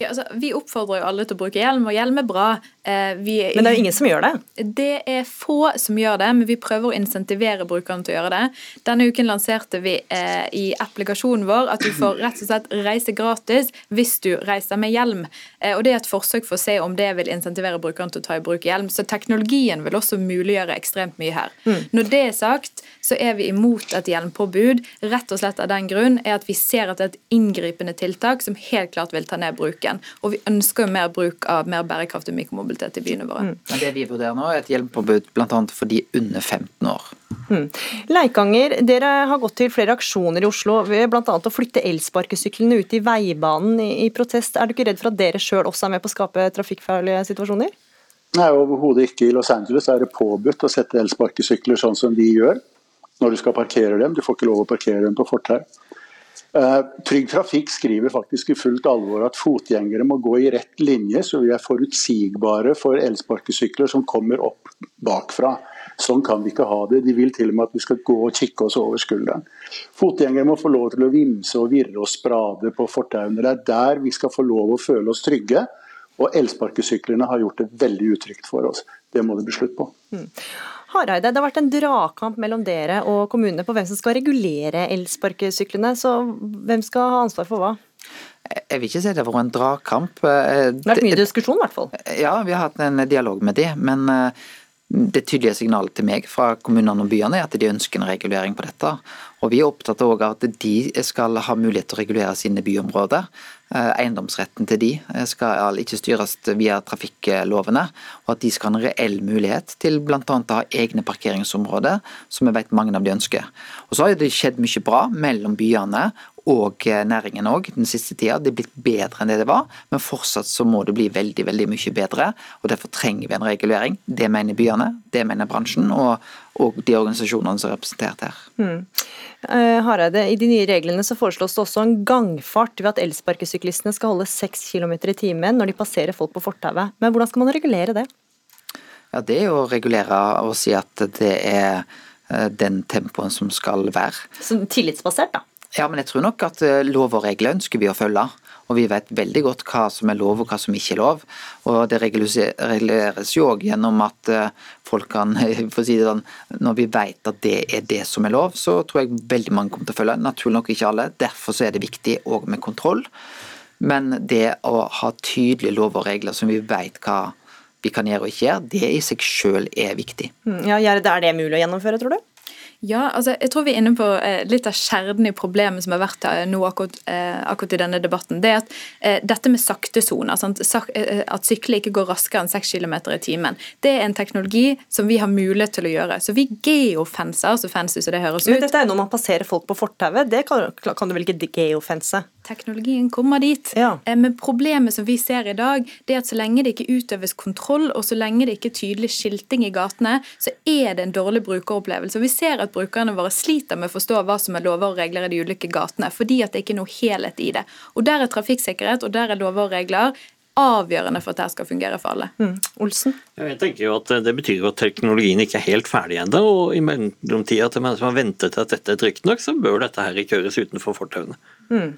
Ja, altså, vi oppfordrer jo alle til å bruke hjelm, og hjelm er bra. Eh, vi, Men det er jo ingen som gjør det? Det er få som gjør det, men vi prøver å insentivere brukerne til å gjøre det. Denne uken lanserte vi eh, i applikasjonen vår at du får rett og slett reise gratis hvis du reiser med hjelm. Eh, og Det er et forsøk for å se om det vil insentivere brukerne til å ta i bruk hjelm. Så teknologien vil også muliggjøre ekstremt mye her. Mm. Når det er sagt, så er vi imot et hjelmpåbud. Rett og slett av den grunn er at vi ser at det er et inngripende tiltak som helt klart vil ta ned bruken. Og vi ønsker jo mer bruk av mer bærekraftig mikromobilitet i byene våre. Men det vi vurderer nå, er et hjelpepåbud bl.a. for de under 15 år. Mm. Leikanger, dere har gått til flere aksjoner i Oslo ved bl.a. å flytte elsparkesyklene ut i veibanen i, i protest. Er du ikke redd for at dere sjøl også er med på å skape trafikkfarlige situasjoner? Nei, overhodet ikke. I Los Angeles er det påbudt å sette elsparkesykler sånn som de gjør når du skal parkere dem. Du får ikke lov å parkere dem på fortau. Uh, Trygg Trafikk skriver faktisk i fullt alvor at fotgjengere må gå i rett linje, så vi er forutsigbare for elsparkesykler som kommer opp bakfra. Sånn kan vi ikke ha det. De vil til og med at vi skal gå og kikke oss over skulderen. Fotgjengere må få lov til å vimse og virre og sprade på fortauene. Det er der vi skal få lov å føle oss trygge. Og elsparkesyklene har gjort det veldig utrygt for oss. Det må det bli slutt på. Mm. Hareide, det har vært en dragkamp mellom dere og kommunene på hvem som skal regulere elsparkesyklene. Så hvem skal ha ansvar for hva? Jeg vil ikke si det har vært en dragkamp. Det har vært mye diskusjon, i hvert fall. Ja, vi har hatt en dialog med de, men eh, det tydelige signalet til meg fra kommunene og byene er at de ønsker en regulering på dette. Og Vi er opptatt av at de skal ha mulighet til å regulere sine byområder. Eh, eiendomsretten til de skal ikke styres via trafikklovene, og at de skal ha en reell mulighet til bl.a. å ha egne parkeringsområder, som vi vet mange av de ønsker. Og Så har det skjedd mye bra mellom byene og eh, næringen òg den siste tida. Det er blitt bedre enn det det var, men fortsatt så må det bli veldig veldig mye bedre. og Derfor trenger vi en regulering. Det mener byene, det mener bransjen og, og de organisasjonene som er representert her. Hmm. Uh, Hareide, I de nye reglene så foreslås det også en gangfart ved at elsparkesyklistene skal holde 6 km i timen når de passerer folk på fortauet. Men hvordan skal man regulere det? Ja, Det er å regulere og si at det er eh, den tempoen som skal være. Så tillitsbasert, da? Ja, men jeg tror nok at eh, lov og regler ønsker vi å følge. Og vi vet veldig godt hva som er lov og hva som ikke er lov. Og det reguleres jo òg gjennom at eh, folk kan for å si det sånn, Når vi vet at det er det som er lov, så tror jeg veldig mange kommer til å følge. Naturlig nok ikke alle. Derfor er det viktig òg med kontroll. Men det å ha tydelige lover og regler som vi vet hva vi kan gjøre og ikke gjøre, det i seg sjøl er viktig. Ja, Det Er det mulig å gjennomføre, tror du? Ja, altså jeg tror vi er inne på eh, litt av kjernen i problemet som har vært eh, nå akkurat, eh, akkurat, i denne debatten. Det er at eh, dette med saktesoner, Sak, eh, at sykler ikke går raskere enn 6 km i timen, det er en teknologi som vi har mulighet til å gjøre. Så vi geofenser, så fancy som det høres ut. Men dette er når man passerer folk på fortauet, det kan, kan, du vel ikke geofense? Teknologien kommer dit. Ja. Eh, men problemet som vi ser i dag, det er at så lenge det ikke utøves kontroll, og så lenge det ikke er tydelig skilting i gatene, så er det en dårlig brukeropplevelse. Vi ser at brukerne våre sliter med å forstå hva som er lover og regler i de ulike gatene, fordi at det ikke er noe helhet i det. Og Der er trafikksikkerhet og der er lover og regler avgjørende for at dette skal fungere for alle. Mm. Olsen? Jeg tenker jo at Det betyr jo at teknologien ikke er helt ferdig ennå. Og i mellomtida til mennesker som har ventet til at dette er trygt nok, så bør dette her ikke høres utenfor fortauene. Mm.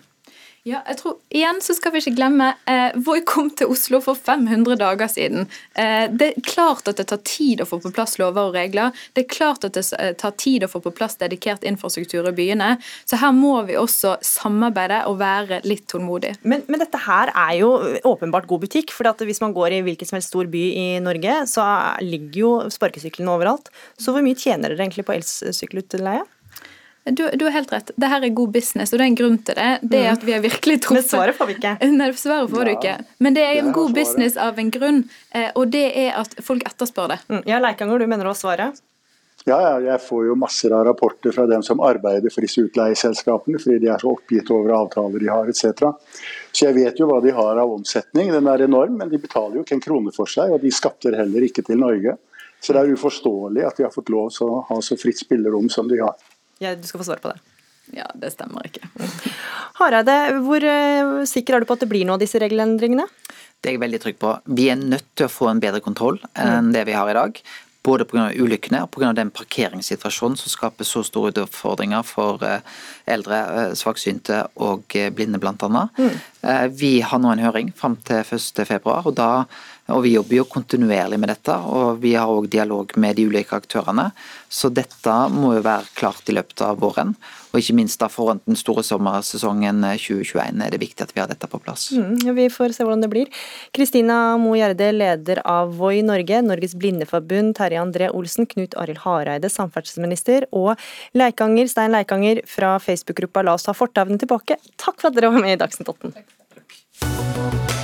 Ja, jeg tror Igjen så skal vi ikke glemme eh, Voi kom til Oslo for 500 dager siden. Eh, det er klart at det tar tid å få på plass lover og regler. Det er klart at det eh, tar tid å få på plass dedikert infrastruktur i byene. Så her må vi også samarbeide og være litt tålmodige. Men, men dette her er jo åpenbart god butikk. for hvis man går i hvilken som helst stor by i Norge, så ligger jo sparkesyklene overalt. Så hvor mye tjener dere egentlig på elsykkelutleie? Du, du, har helt rett. Det her er god business, og det er en grunn til det. Det er at vi har virkelig truffet Men svaret får vi ikke. Nei, svaret får ja. du ikke. Men det er en god business av en grunn, eh, og det er at folk etterspør det. Mm. Ja, Leikanger, du mener å svare? Ja, ja, jeg får jo masser av rapporter fra dem som arbeider for disse utleieselskapene, fordi de er så oppgitt over avtaler de har etc. Så jeg vet jo hva de har av omsetning. Den er enorm, men de betaler jo ikke en krone for seg, og de skatter heller ikke til Norge. Så det er uforståelig at de har fått lov til å ha så fritt spillerom som de har. Ja, du skal få svare på det. Ja, det stemmer ikke. Hareide, hvor uh, sikker er du på at det blir noe av disse regelendringene? Det er jeg veldig trygg på. Vi er nødt til å få en bedre kontroll enn mm. det vi har i dag. Både pga. ulykkene og pga. den parkeringssituasjonen som skaper så store utfordringer for eh, eldre, eh, svaksynte og blinde bl.a. Mm. Vi har nå en høring fram til 1.2, og da Og Vi jobber jo kontinuerlig med dette, og vi har òg dialog med de ulike aktørene. Så dette må jo være klart i løpet av våren. Og ikke minst da foran den store sommersesongen 2021 er det viktig at vi har dette på plass. Mm, vi får se hvordan det blir. Kristina Mo Gjerde, leder av Voi Norge, Norges Blindeforbund, Terje André Olsen, Knut Arild Hareide, samferdselsminister, og Leikanger, Stein Leikanger fra Facebook-gruppa La oss ta fortauene tilbake. Takk for at dere var med i Dagsnytt 18.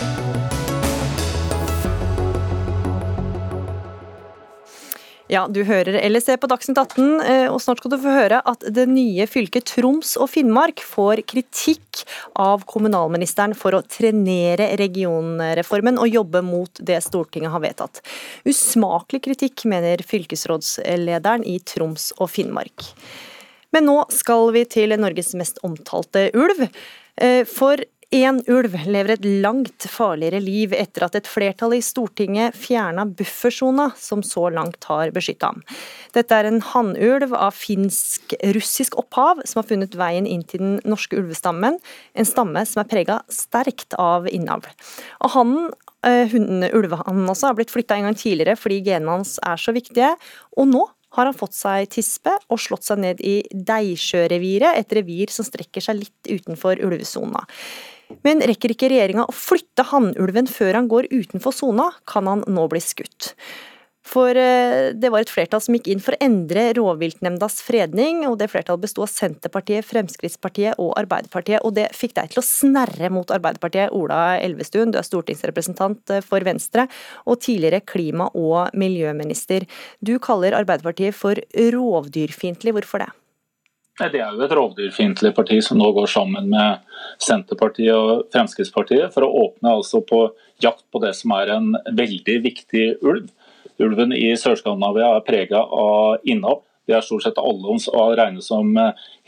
Ja, du hører ser på Dagsnytt 18, eh, og snart skal du få høre at det nye fylket Troms og Finnmark får kritikk av kommunalministeren for å trenere regionreformen og jobbe mot det Stortinget har vedtatt. Usmakelig kritikk, mener fylkesrådslederen i Troms og Finnmark. Men nå skal vi til Norges mest omtalte ulv. Eh, for Én ulv lever et langt farligere liv etter at et flertall i Stortinget fjerna buffersona som så langt har beskytta ham. Dette er en hannulv av finsk-russisk opphav som har funnet veien inn til den norske ulvestammen, en stamme som er prega sterkt av innavl. Og hannen Hunden, ulvehannen også, har blitt flytta en gang tidligere fordi genene hans er så viktige, og nå har han fått seg tispe og slått seg ned i Deisjøreviret, et revir som strekker seg litt utenfor ulvesona. Men rekker ikke regjeringa å flytte hannulven før han går utenfor sona, kan han nå bli skutt. For eh, det var et flertall som gikk inn for å endre rovviltnemndas fredning, og det flertallet besto av Senterpartiet, Fremskrittspartiet og Arbeiderpartiet. Og det fikk deg til å snerre mot Arbeiderpartiet. Ola Elvestuen, du er stortingsrepresentant eh, for Venstre og tidligere klima- og miljøminister. Du kaller Arbeiderpartiet for rovdyrfiendtlig. Hvorfor det? Det er jo et rovdyrfiendtlig parti som nå går sammen med Senterpartiet og Fremskrittspartiet for å åpne altså på jakt på det som er en veldig viktig ulv. Ulven i Sør-Skandinavia er prega av innavl. De er stort sett alle å regne som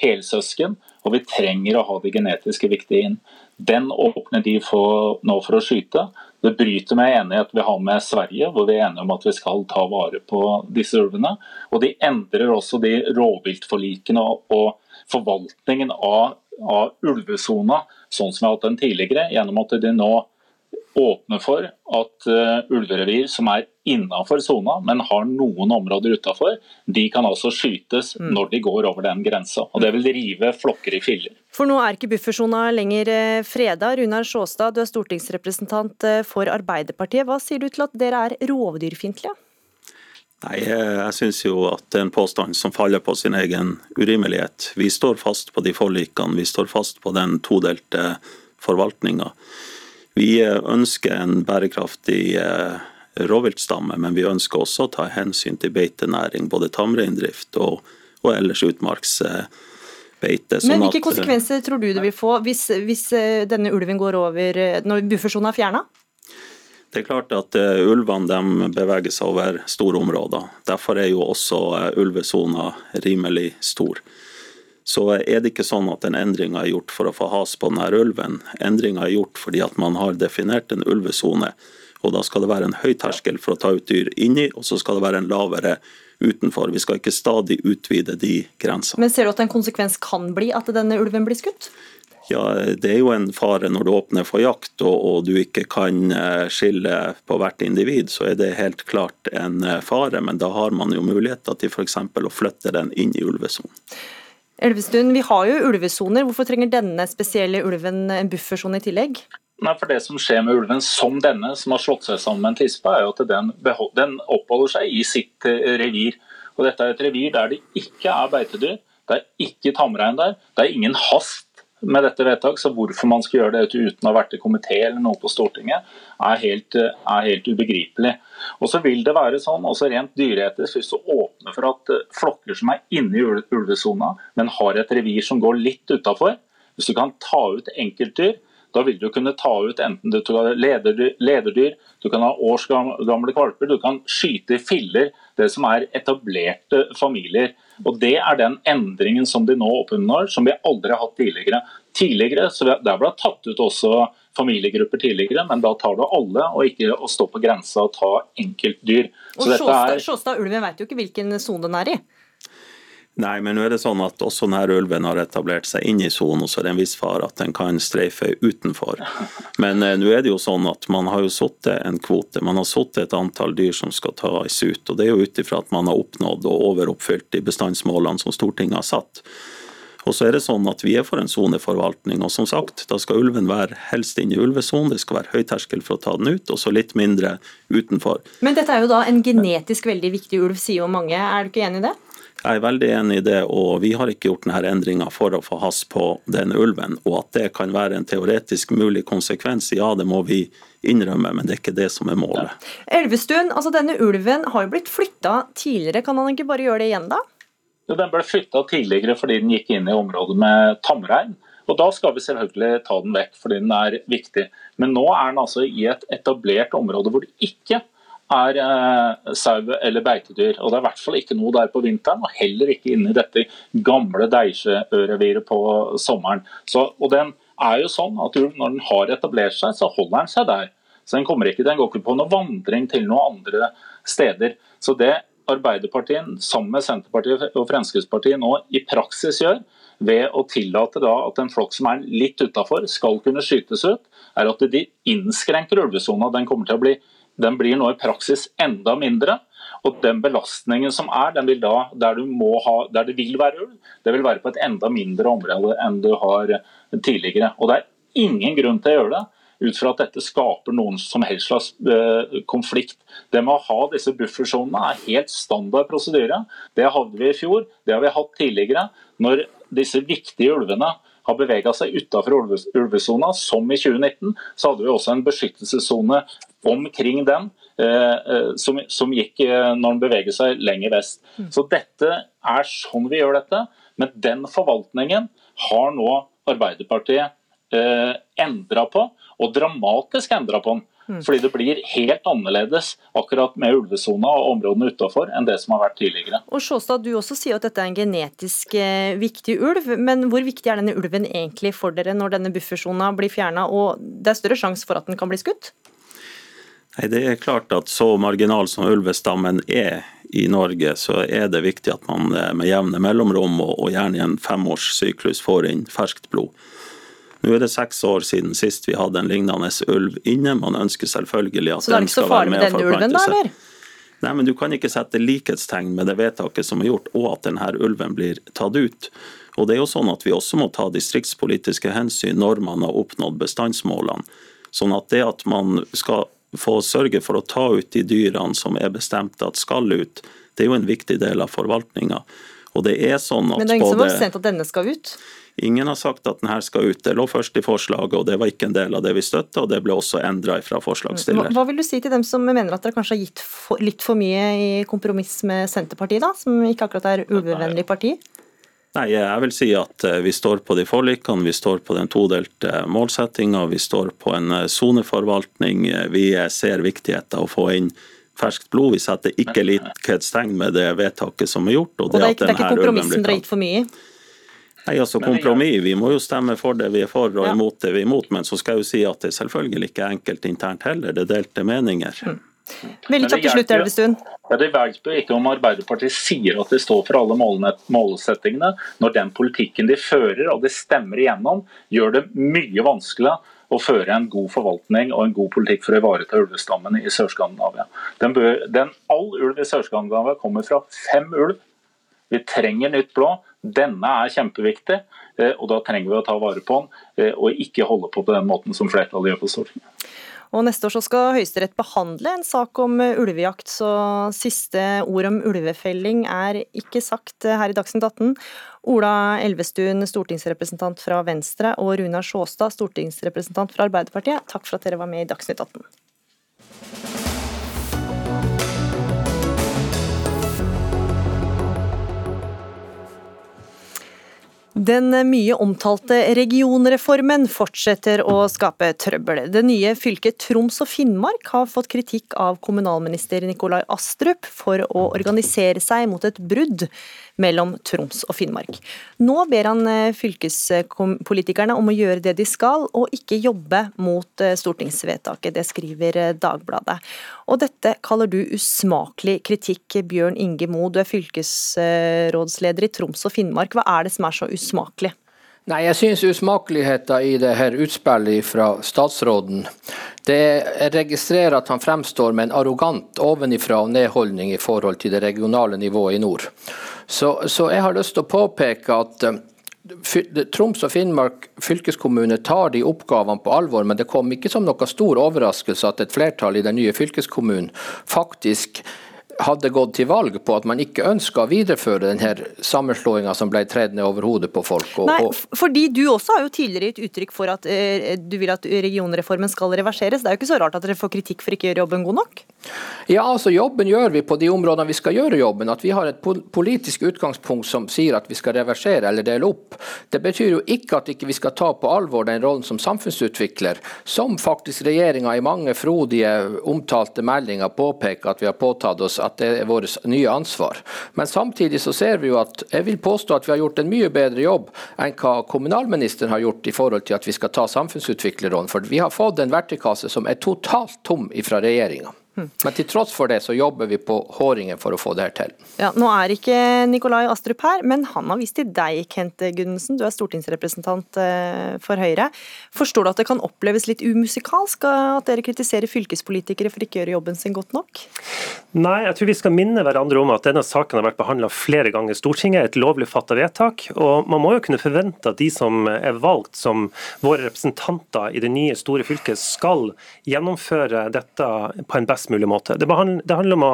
helsøsken, og vi trenger å ha de genetiske viktige inn. Den åpner de for, nå for å skyte. Det bryter med enighet vi har med Sverige, hvor vi er enige om at vi skal ta vare på disse ulvene. Og de endrer også de rovviltforlikene og forvaltningen av, av ulvesona, sånn som vi har hatt den tidligere, gjennom at de nå åpner for at uh, ulverevir som er innafor sona, men har noen områder utafor, de kan altså skytes mm. når de går over den grensa. Og Det vil rive flokker i filler. For nå er ikke buffersona lenger eh, freda. Runar Sjåstad, du er stortingsrepresentant eh, for Arbeiderpartiet. Hva sier du til at dere er rovdyrfiendtlige? Nei, Jeg syns jo at det er en påstand som faller på sin egen urimelighet. Vi står fast på de forlikene, vi står fast på den todelte forvaltninga. Vi ønsker en bærekraftig eh, rovviltstamme, men vi ønsker også å ta hensyn til beitenæring, både tamreindrift og, og ellers utmarksbeite. Sånn men hvilke at, konsekvenser tror du det vil få hvis, hvis eh, denne ulven går over når buffersona er fjerna? Det er klart at uh, ulvene beveger seg over store områder. Derfor er jo også uh, ulvesona rimelig stor. Så er det ikke sånn at en endring er gjort for å få has på denne ulven. Endringa er gjort fordi at man har definert en ulvesone og Da skal det være en høy terskel for å ta ut dyr inni, og så skal det være en lavere utenfor. Vi skal ikke stadig utvide de grensene. Men Ser du at en konsekvens kan bli at denne ulven blir skutt? Ja, Det er jo en fare når du åpner for jakt og, og du ikke kan eh, skille på hvert individ, så er det helt klart en eh, fare. Men da har man jo muligheter til f.eks. å flytte den inn i ulvesonen. Elvestuen, vi har jo ulvesoner. Hvorfor trenger denne spesielle ulven en buffersone i tillegg? Nei, for Det som skjer med ulven som denne, som har slått seg sammen med en tispe, er jo at den, den oppholder seg i sitt eh, revir. Og Dette er et revir der det ikke er beitedyr, det er ikke tamrein der. Det er ingen hast med dette vedtak, så hvorfor man skal gjøre det uten å ha vært i komité eller noe på Stortinget, er helt, er helt ubegripelig. Og så vil det være sånn, også rent dyreetisk, hvis du åpner for at eh, flokker som er inne i ulvesona, men har et revir som går litt utafor, hvis du kan ta ut enkeltdyr, da vil du kunne ta ut enten du kan lederdyr, lederdyr, du kan ha årsgamle kvalper, du kan skyte i filler det som er etablerte familier. Og Det er den endringen som de nå oppnår, som vi aldri har hatt tidligere. Tidligere, så Der ble det tatt ut også familiegrupper tidligere, men da tar du alle, og ikke å stå på grensa og ta enkeltdyr. Og Sjåstad, er... Sjåstad ulven vet jo ikke hvilken sone den er i? Nei, men nå er det sånn at også denne ulven har etablert seg inn i sonen, så er det en viss fare at den kan streife utenfor. Men eh, nå er det jo sånn at man har jo satt en kvote. Man har satt et antall dyr som skal tas ut. og Det er jo ut ifra at man har oppnådd og overoppfylt de bestandsmålene som Stortinget har satt. Og så er det sånn at Vi er for en soneforvaltning. og som sagt, Da skal ulven være helst inne i ulvesonen. Det skal være høy terskel for å ta den ut, og så litt mindre utenfor. Men dette er jo da en genetisk veldig viktig ulv, sier jo mange. Er du ikke enig i det? Jeg er veldig enig i det, og vi har ikke gjort denne endringa for å få has på den ulven. Og at det kan være en teoretisk mulig konsekvens, ja det må vi innrømme, men det er ikke det som er målet. Elvestuen, altså denne ulven har jo blitt flytta tidligere, kan han ikke bare gjøre det igjen da? Den ble flytta tidligere fordi den gikk inn i området med tamrein. Og Da skal vi selvfølgelig ta den vekk, fordi den er viktig. Men nå er den altså i et etablert område hvor det ikke er eh, sau eller beitedyr. Og Det er i hvert fall ikke noe der på vinteren, og heller ikke inne i dette gamle Deisjø-reviret på sommeren. Så, og den er jo sånn at Når den har etablert seg, så holder den seg der. Så Den kommer ikke, den går ikke på noen vandring til noen andre steder. Så det Arbeiderpartiet sammen med Senterpartiet og Fremskrittspartiet nå i praksis gjør, ved å tillate at en flokk som er litt utafor skal kunne skytes ut, er at de innskrenker ulvesona. Den kommer til å bli den blir nå i praksis enda mindre. Og den belastningen som er, den vil da, der, ha, der det vil være ulv, det vil være på et enda mindre område enn du har tidligere. Og det er ingen grunn til å gjøre det ut fra at dette skaper noen som helst slags eh, konflikt. Det med å ha disse buffersonene er helt standard prosedyre. Det hadde vi i fjor, det har vi hatt tidligere. Når disse viktige ulvene har bevega seg utafor ulvesona, som i 2019, så hadde vi også en beskyttelsessone omkring den. Eh, eh, som, som, gikk eh, når den beveger seg lenger vest. Mm. Så dette er sånn vi gjør dette. Men den forvaltningen har nå Arbeiderpartiet eh, endra på, og dramatisk endra på den. Mm. Fordi det blir helt annerledes akkurat med ulvesona og områdene utafor enn det som har vært tidligere. Og Sjåstad, Du også sier at dette er en genetisk eh, viktig ulv, men hvor viktig er denne ulven egentlig for dere når denne buffersona blir fjerna og det er større sjanse for at den kan bli skutt? Nei, Det er klart at så marginal som ulvestammen er i Norge, så er det viktig at man eh, med jevne mellomrom og gjerne i en femårssyklus får inn ferskt blod. Nå er det seks år siden sist vi hadde en lignende ulv inne. Man ønsker selvfølgelig at den skal være med og forplante seg. Nei, men Du kan ikke sette likhetstegn med det vedtaket som er gjort, og at denne ulven blir tatt ut. Og det er jo sånn at Vi også må ta distriktspolitiske hensyn når man har oppnådd bestandsmålene. Sånn at det at man skal få sørge for å ta ut de dyrene som er bestemt at skal ut, det er jo en viktig del av forvaltninga. Og det er sånn at Men det er ingen som har bestemt at denne skal ut? Ingen har sagt at denne skal ut. Det lå først i forslaget, og det var ikke en del av det vi støtta, og det ble også endra fra forslagsstiller. Hva, vil du si til dem som mener at dere kanskje har gitt for, litt for mye i kompromiss med Senterpartiet, da, som ikke akkurat er ulvevennlig parti? Nei, jeg vil si at eh, vi står på de forlikene, vi står på den todelte målsettinga, vi står på en eh, soneforvaltning. Vi ser viktigheten av å få inn ferskt blod. Vi setter ikke likhetstegn med det vedtaket som er gjort. Og det, og det er, ikke, det er ikke kompromissen dere har gitt for mye i? Nei, altså kompromiss. Vi må jo stemme for det vi er for og imot det vi er imot. Men så skal jeg jo si at det selvfølgelig ikke er enkelt internt heller. Det er delte meninger. Mm. Veldig kjapt til slutt, Elvestuen. Ja, det hjelper ikke om Arbeiderpartiet sier at de står for alle målsettingene, når den politikken de fører og de stemmer igjennom, gjør det mye vanskeligere å føre en god forvaltning og en god politikk for å ivareta ulvestammen i Sør-Skandinavia. all ulv i Sør-Skandinavia kommer fra fem ulv. Vi trenger nytt blod. Denne er kjempeviktig, eh, og da trenger vi å ta vare på den, eh, og ikke holde på på den måten som flertallet gjør på Stortinget. Og Neste år så skal Høyesterett behandle en sak om ulvejakt, så siste ord om ulvefelling er ikke sagt her i Dagsnytt 18. Ola Elvestuen, stortingsrepresentant fra Venstre, og Runar Sjåstad, stortingsrepresentant fra Arbeiderpartiet, takk for at dere var med i Dagsnytt 18. Den mye omtalte regionreformen fortsetter å skape trøbbel. Det nye fylket Troms og Finnmark har fått kritikk av kommunalminister Nikolai Astrup for å organisere seg mot et brudd mellom Troms og Finnmark. Nå ber han eh, fylkespolitikerne om å gjøre det de skal, og ikke jobbe mot eh, stortingsvedtaket. Det skriver eh, Dagbladet. Og dette kaller du usmakelig kritikk, Bjørn Inge Moe. Du er fylkesrådsleder i Troms og Finnmark. Hva er det som er så usmakelig? Nei, Jeg syns usmakeligheten i det her utspillet fra statsråden det registrerer at han fremstår med en arrogant ovenifra og ned-holdning i forhold til det regionale nivået i nord. Så, så jeg har lyst til å påpeke at eh, Troms og Finnmark fylkeskommune tar de oppgavene på alvor, men det kom ikke som noe stor overraskelse at et flertall i den nye fylkeskommunen faktisk hadde gått til valg på at man ikke ønska å videreføre denne sammenslåinga som ble tredd ned over hodet på folk. Og, Nei, fordi Du også har jo tidligere gitt uttrykk for at eh, du vil at regionreformen skal reverseres. Det er jo ikke så rart at dere får kritikk for ikke å gjøre jobben god nok? Ja, altså Jobben gjør vi på de områdene vi skal gjøre jobben. At vi har et politisk utgangspunkt som sier at vi skal reversere eller dele opp. Det betyr jo ikke at ikke vi skal ta på alvor den rollen som samfunnsutvikler, som faktisk regjeringa i mange frodige omtalte meldinger påpeker at vi har påtatt oss at det er vårt nye ansvar. Men samtidig så ser vi jo at jeg vil påstå at vi har gjort en mye bedre jobb enn hva kommunalministeren har gjort i forhold til at vi skal ta samfunnsutviklerrollen. For vi har fått en verktøykasse som er totalt tom fra regjeringa. Men til tross for det så jobber vi på håringen for å få det her til. Ja, Nå er ikke Nikolai Astrup her, men han har vist til deg, Kent Gudmundsen. Du er stortingsrepresentant eh, for Høyre. Forstår du at det kan oppleves litt umusikalsk at dere kritiserer fylkespolitikere for ikke å gjøre jobben sin godt nok? Nei, jeg tror vi skal minne hverandre om at denne saken har vært behandla flere ganger i Stortinget, et lovlig fatta vedtak. Og man må jo kunne forvente at de som er valgt som våre representanter i det nye store fylket, skal gjennomføre dette på en best mulig måte. Det, handler om å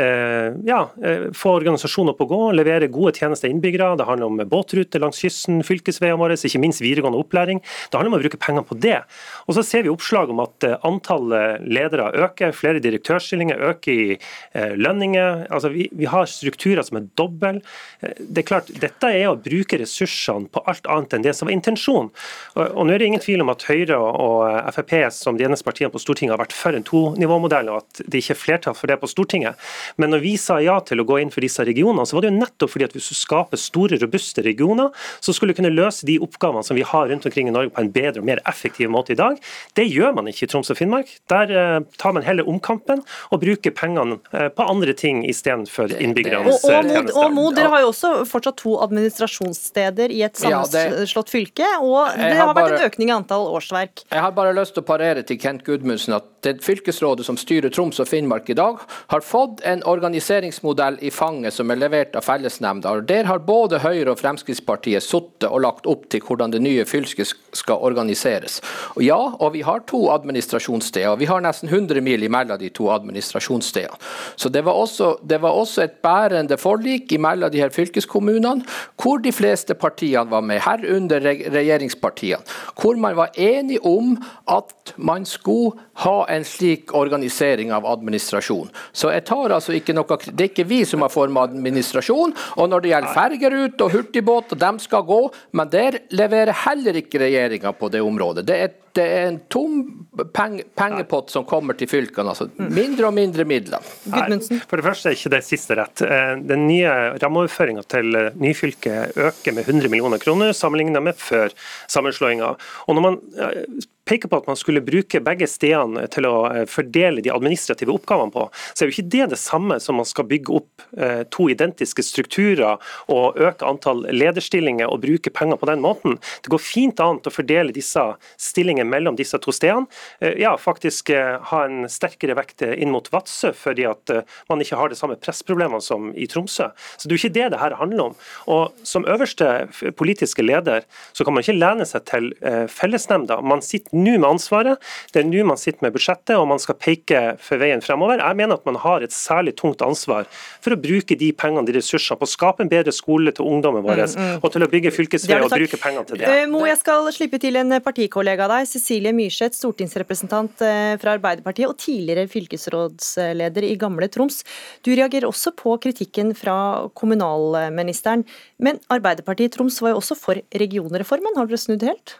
eh, ja, eh, få organisasjoner på å gå, levere gode tjenester til innbyggere. Det handler om båtruter langs kysten, fylkesveiene våre, ikke minst videregående opplæring. Det handler om å bruke penger på det. Og så ser vi oppslag om at eh, antallet ledere øker, flere direktørstillinger øker i lønninger. Altså, vi, vi har strukturer som er dobbel. Det er klart, Dette er å bruke ressursene på alt annet enn det som var intensjonen. Og, og nå er det ingen tvil om at Høyre og Frp som de eneste partiene på Stortinget har vært for en tonivåmodell, og at det ikke er flertall for det på Stortinget. Men når vi sa ja til å gå inn for disse regionene, så var det jo nettopp fordi at vi du skaper store, robuste regioner så skulle kunne løse de oppgavene som vi har rundt omkring i Norge på en bedre og mer effektiv måte i dag. Det gjør man ikke i Troms og Finnmark. Der eh, tar man heller omkampen og bruker pengene eh, på andre ting istedenfor innbyggernes og, og, tjenester. Og Mo, dere har jo også fortsatt to administrasjonssteder i et sammenslått fylke, og det har vært en økning i antall årsverk. Jeg har bare lyst til å parere til Kent Gudmundsen at det fylkesrådet som styrer Troms og Finnmark i dag, har fått en organiseringsmodell i fanget som er levert av fellesnemnda. Der har både Høyre og Fremskrittspartiet sittet og lagt opp til hvordan det nye fylket skal organiseres. Og ja, og vi har to administrasjonssteder. Vi har nesten 100 mil imellom de to administrasjonsstedene. Så det var, også, det var også et bærende forlik imellom de her fylkeskommunene, hvor de fleste partiene var med, herunder regjeringspartiene. Hvor man var enig om at man skulle ha en slik organisering av administrasjon. Så jeg tar altså ikke noe, Det er ikke vi som har forma administrasjon. Og når det gjelder fergerute og hurtigbåt, de skal gå, men der leverer heller ikke regjeringa på det området. Det er det er en tom peng, pengepott som kommer til fylkene. altså Mindre og mindre midler. Gudmundsen? For det første er ikke det siste rett. Eh, den nye rammeoverføringa til nyfylket øker med 100 millioner kroner sammenlignet med før sammenslåinga. Og når man eh, peker på at man skulle bruke begge stedene til å eh, fordele de administrative oppgavene på, så er jo ikke det det samme som man skal bygge opp to identiske strukturer og øke antall lederstillinger og bruke penger på den måten. Det går fint an å fordele disse stillingene mellom disse to stedene. Eh, ja, faktisk eh, ha en sterkere vekt inn mot Vadsø, fordi at eh, man ikke har det samme pressproblemene som i Tromsø. Så Det er jo ikke det det her handler om. Og Som øverste politiske leder så kan man ikke lene seg til fellesnemnda. Man sitter nå med ansvaret, det er nå man sitter med budsjettet og man skal peke for veien fremover. Jeg mener at man har et særlig tungt ansvar for å bruke de pengene, de ressursene, på å skape en bedre skole til ungdommen vår, mm, mm. og til å bygge fylkesveier og bruke pengene til det. Uh, Mo, jeg skal slippe til en partikollega av deg, Cecilie Myrseth, stortingsrepresentant uh, fra Arbeiderpartiet og tidligere fylkesrådsleder i gamle Troms. Du reagerer også på kritikken fra kommunalministeren, men Arbeiderpartiet i Troms var jo også for regionreformen, har dere snudd helt?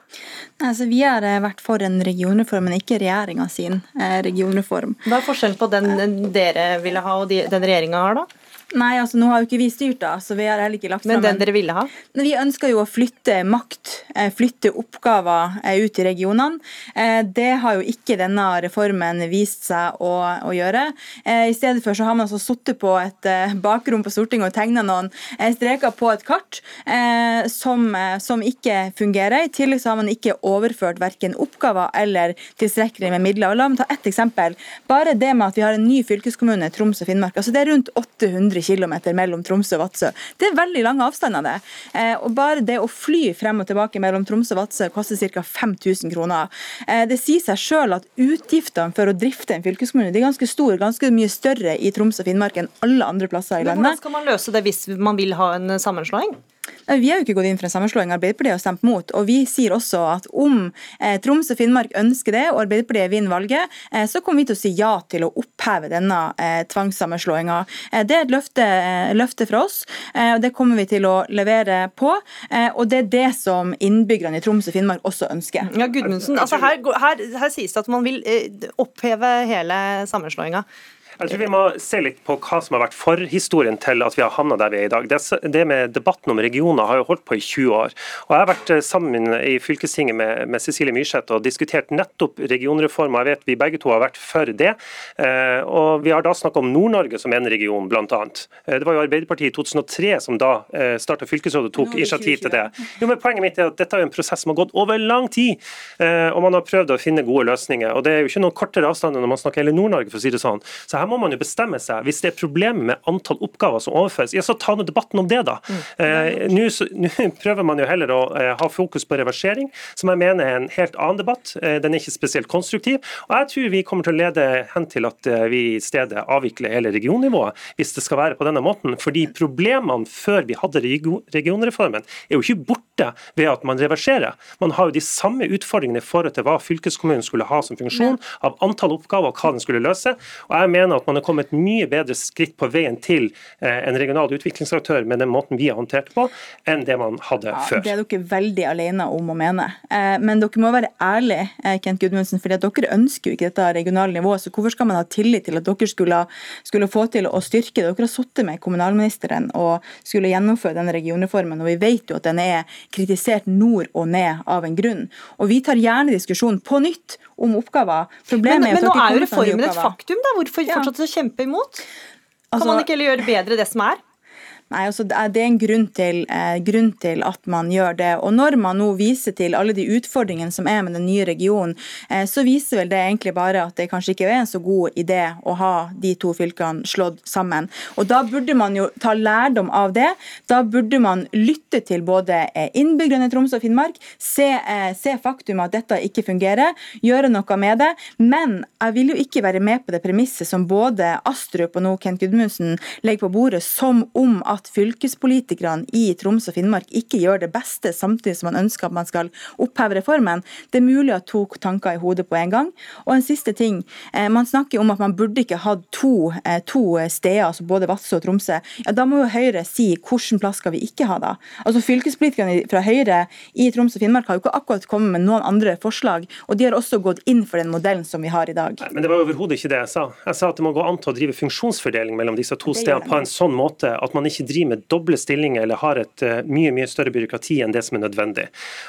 Altså, vi har eh, vært for en regionreform, men ikke regjeringa sin regionreform. Hva er forskjellen på den dere ville ha og den regjeringa har, da? Nei, altså nå har jo ikke vi styrt, da, så vi har heller ikke lagt Men den dere ville ha? Vi ønsker jo å flytte makt, eh, flytte oppgaver eh, ut i regionene. Eh, det har jo ikke denne reformen vist seg å, å gjøre. I stedet for så har man altså sittet på et bakrom på Stortinget og tegna noen streker på et kart som, som, ikke fungerer. I tillegg så har man ikke overført verken oppgaver eller tilstrekkelig med midler. Og la meg ta ett eksempel. Bare det med at vi har en ny fylkeskommune, Troms og Finnmark. altså Det er rundt 800 km mellom Tromsø og Vadsø. Det er veldig lange avstander, det. Eh, og bare det å fly frem og tilbake mellom Tromsø og Vadsø koster ca. 5000 kroner. Eh, det sier seg sjøl at utgiftene for å drifte en fylkeskommune er ganske store, ganske mye større i Troms og Finnmark enn alle andre plasser i landet. Men Hvordan skal man løse det hvis man vil ha en sammenslåing? Vi har jo ikke gått inn for en sammenslåing. Arbeiderpartiet har stemt mot. Og vi sier også at om eh, Troms og Finnmark ønsker det, og Arbeiderpartiet vinner valget, eh, så kommer vi til å si ja til å oppheve denne eh, tvangssammenslåinga. Eh, det er et løfte, eh, løfte fra oss, eh, og det kommer vi til å levere på. og det er det som innbyggerne i Troms og Finnmark også ønsker. Ja, Gudmundsen, altså her, her, her sies det at man vil oppheve hele sammenslåinga. Jeg tror vi må se litt på hva som har vært forhistorien til at vi har havna der vi er i dag. Det med Debatten om regioner har jo holdt på i 20 år. Og Jeg har vært eh, sammen i fylkestinget med, med Cecilie Myrseth og diskutert nettopp regionreform. Jeg vet vi begge to har vært for det. Eh, og Vi har da snakka om Nord-Norge som en region, bl.a. Eh, det var jo Arbeiderpartiet i 2003 som da starta fylkesrådet og tok initiativ til det. Jo, men Poenget mitt er at dette er en prosess som har gått over lang tid, og man har prøvd å finne gode løsninger. Og Det er jo ikke noen kortere avstander når man snakker hele Nord-Norge, for å si det sånn. Så her må man jo bestemme seg. Hvis det er problemer med antall oppgaver som overføres, ja, så ta nå debatten om det, da. Mm. Eh, Nå prøver man jo heller å eh, ha fokus på reversering, som jeg mener er en helt annen debatt. Eh, den er ikke spesielt konstruktiv. Og jeg tror vi kommer til å lede hen til at eh, vi i stedet avvikler hele regionnivået, hvis det skal være på denne måten. Fordi problemene før vi hadde regionreformen, er jo ikke borte ved at man reverserer. Man har jo de samme utfordringene i forhold til hva fylkeskommunen skulle ha som funksjon, av antall oppgaver og hva den skulle løse. Og jeg mener at man er kommet mye bedre skritt på veien til eh, en regional utviklingsaktør med den måten vi har håndtert på, enn det man hadde ja, før. Det er dere veldig alene om å mene. Eh, men dere må være ærlige, eh, Kent Gudmundsen, for dere ønsker jo ikke dette regionale nivået. Så hvorfor skal man ha tillit til at dere skulle, skulle få til å styrke det? Dere har sittet med kommunalministeren og skulle gjennomføre denne regionreformen, og vi vet jo at den er kritisert nord og ned av en grunn. Og vi tar gjerne diskusjon på nytt om oppgaver. Problemet men, men, nå er jo reformen et faktum, da. Hvorfor ja. Fortsatt å kjempe imot? Kan altså, man ikke heller gjøre bedre det som er? Nei, altså Det er en grunn til, eh, grunn til, at man gjør det. Og Når man nå viser til alle de utfordringene som er med den nye regionen, eh, så viser vel det egentlig bare at det kanskje ikke er en så god idé å ha de to fylkene slått sammen. Og Da burde man jo ta lærdom av det. Da burde man lytte til både eh, innbyggerne i Troms og Finnmark, se, eh, se faktum at dette ikke fungerer, gjøre noe med det. Men jeg vil jo ikke være med på det premisset som både Astrup og nå Kent Gudmundsen legger på bordet, som om at at fylkespolitikerne i Troms og Finnmark ikke gjør det beste, samtidig som man ønsker at man skal oppheve reformen. Det er mulig å ha to tanker i hodet på en gang. Og en siste ting. Eh, man snakker om at man burde ikke ha to, eh, to steder, altså både Vadsø og Tromsø. Ja, Da må jo Høyre si hvilken plass skal vi ikke ha da? Altså Fylkespolitikerne fra Høyre i Troms og Finnmark har jo ikke akkurat kommet med noen andre forslag, og de har også gått inn for den modellen som vi har i dag. Nei, men det var overhodet ikke det jeg sa. Jeg sa at det må gå an til å drive funksjonsfordeling mellom disse to stedene på en sånn måte at man ikke driver med doble stillinger eller har et uh, mye mye større byråkrati enn det som er nødvendig.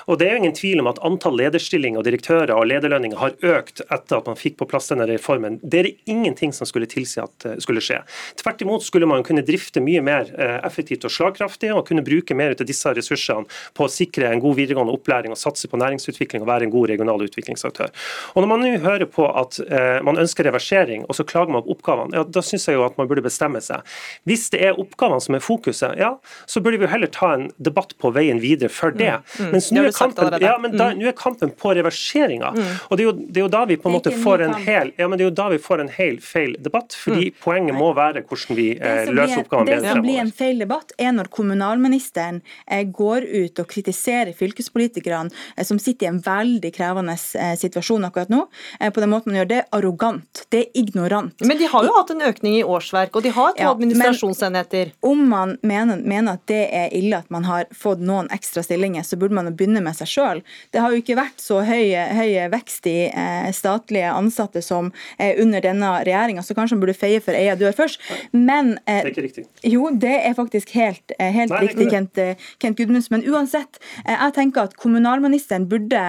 Og Det er jo ingen tvil om at antall lederstillinger og direktører og lederlønninger har økt etter at man fikk på plass denne reformen. Det er ingenting som skulle tilsi at uh, skulle skje. Tvert imot skulle man kunne drifte mye mer uh, effektivt og slagkraftig og kunne bruke mer av disse ressursene på å sikre en god videregående opplæring og satse på næringsutvikling og være en god regional utviklingsaktør. Og Når man nå hører på at man ønsker reversering, og så klager man på oppgavene, ja, da syns jeg jo at man burde bestemme seg. Hvis det er oppgavene som er fokuset, ja, så burde vi jo heller ta en debatt på veien videre før det. Mm. Mens nå er, kampen, ja, men da, Mm. nå er kampen på reverseringa. Mm. Og det er, jo, det er jo da vi på en måte får en hel ja, men det er jo da vi får en hel feil debatt. Fordi poenget må være hvordan vi eh, løser blir- oppgavene Det som blir en feil debatt, er når kommunalministeren eh, går ut og kritiserer fylkespolitikerne eh, som sitter i en veldig krevende eh, situasjon akkurat nå. Eh, på den måten man gjør det, er arrogant. Det er ignorant. Men de har jo hatt en økning i årsverk, og de har to Ja, administrasjonsenheter. Om man mener, mener at det er ille at man har fått noen ekstra stillinger, så burde man begynne med seg sjøl. Det har jo ikke vært så høy, høy vekst i eh, statlige ansatte som eh, under denne regjeringa, så kanskje man burde feie for eia dør først. Men eh, Det er ikke riktig. jo, det er faktisk helt, eh, helt Nei, riktig, Kent, eh, Kent Gudmundsen. Men uansett, eh, jeg tenker at kommunalministeren burde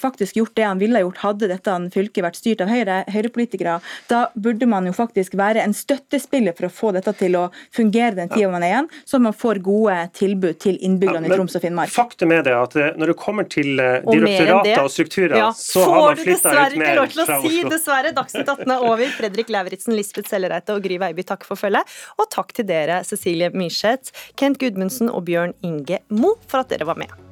faktisk gjort det han ville gjort hadde dette fylket vært styrt av Høyre, høyrepolitikere. Da burde man jo faktisk være en støttespiller for å få dette til å fungere den tida man er igjen, så man får gode tilbud til innbyggerne ja, i Troms og Finnmark. Faktum er det at eh, når det kommer til eh, Og mer direktorater og strukturer, Ja, så har man får du flytta dessverre ut ikke lov til å si dessverre. Dagsnytt 18 er over. Fredrik Lauritzen, Lisbeth Sellereite og Gry Veiby, takk for følget. Og takk til dere, Cecilie Myrseth, Kent Gudmundsen og Bjørn Inge Mo, for at dere var med.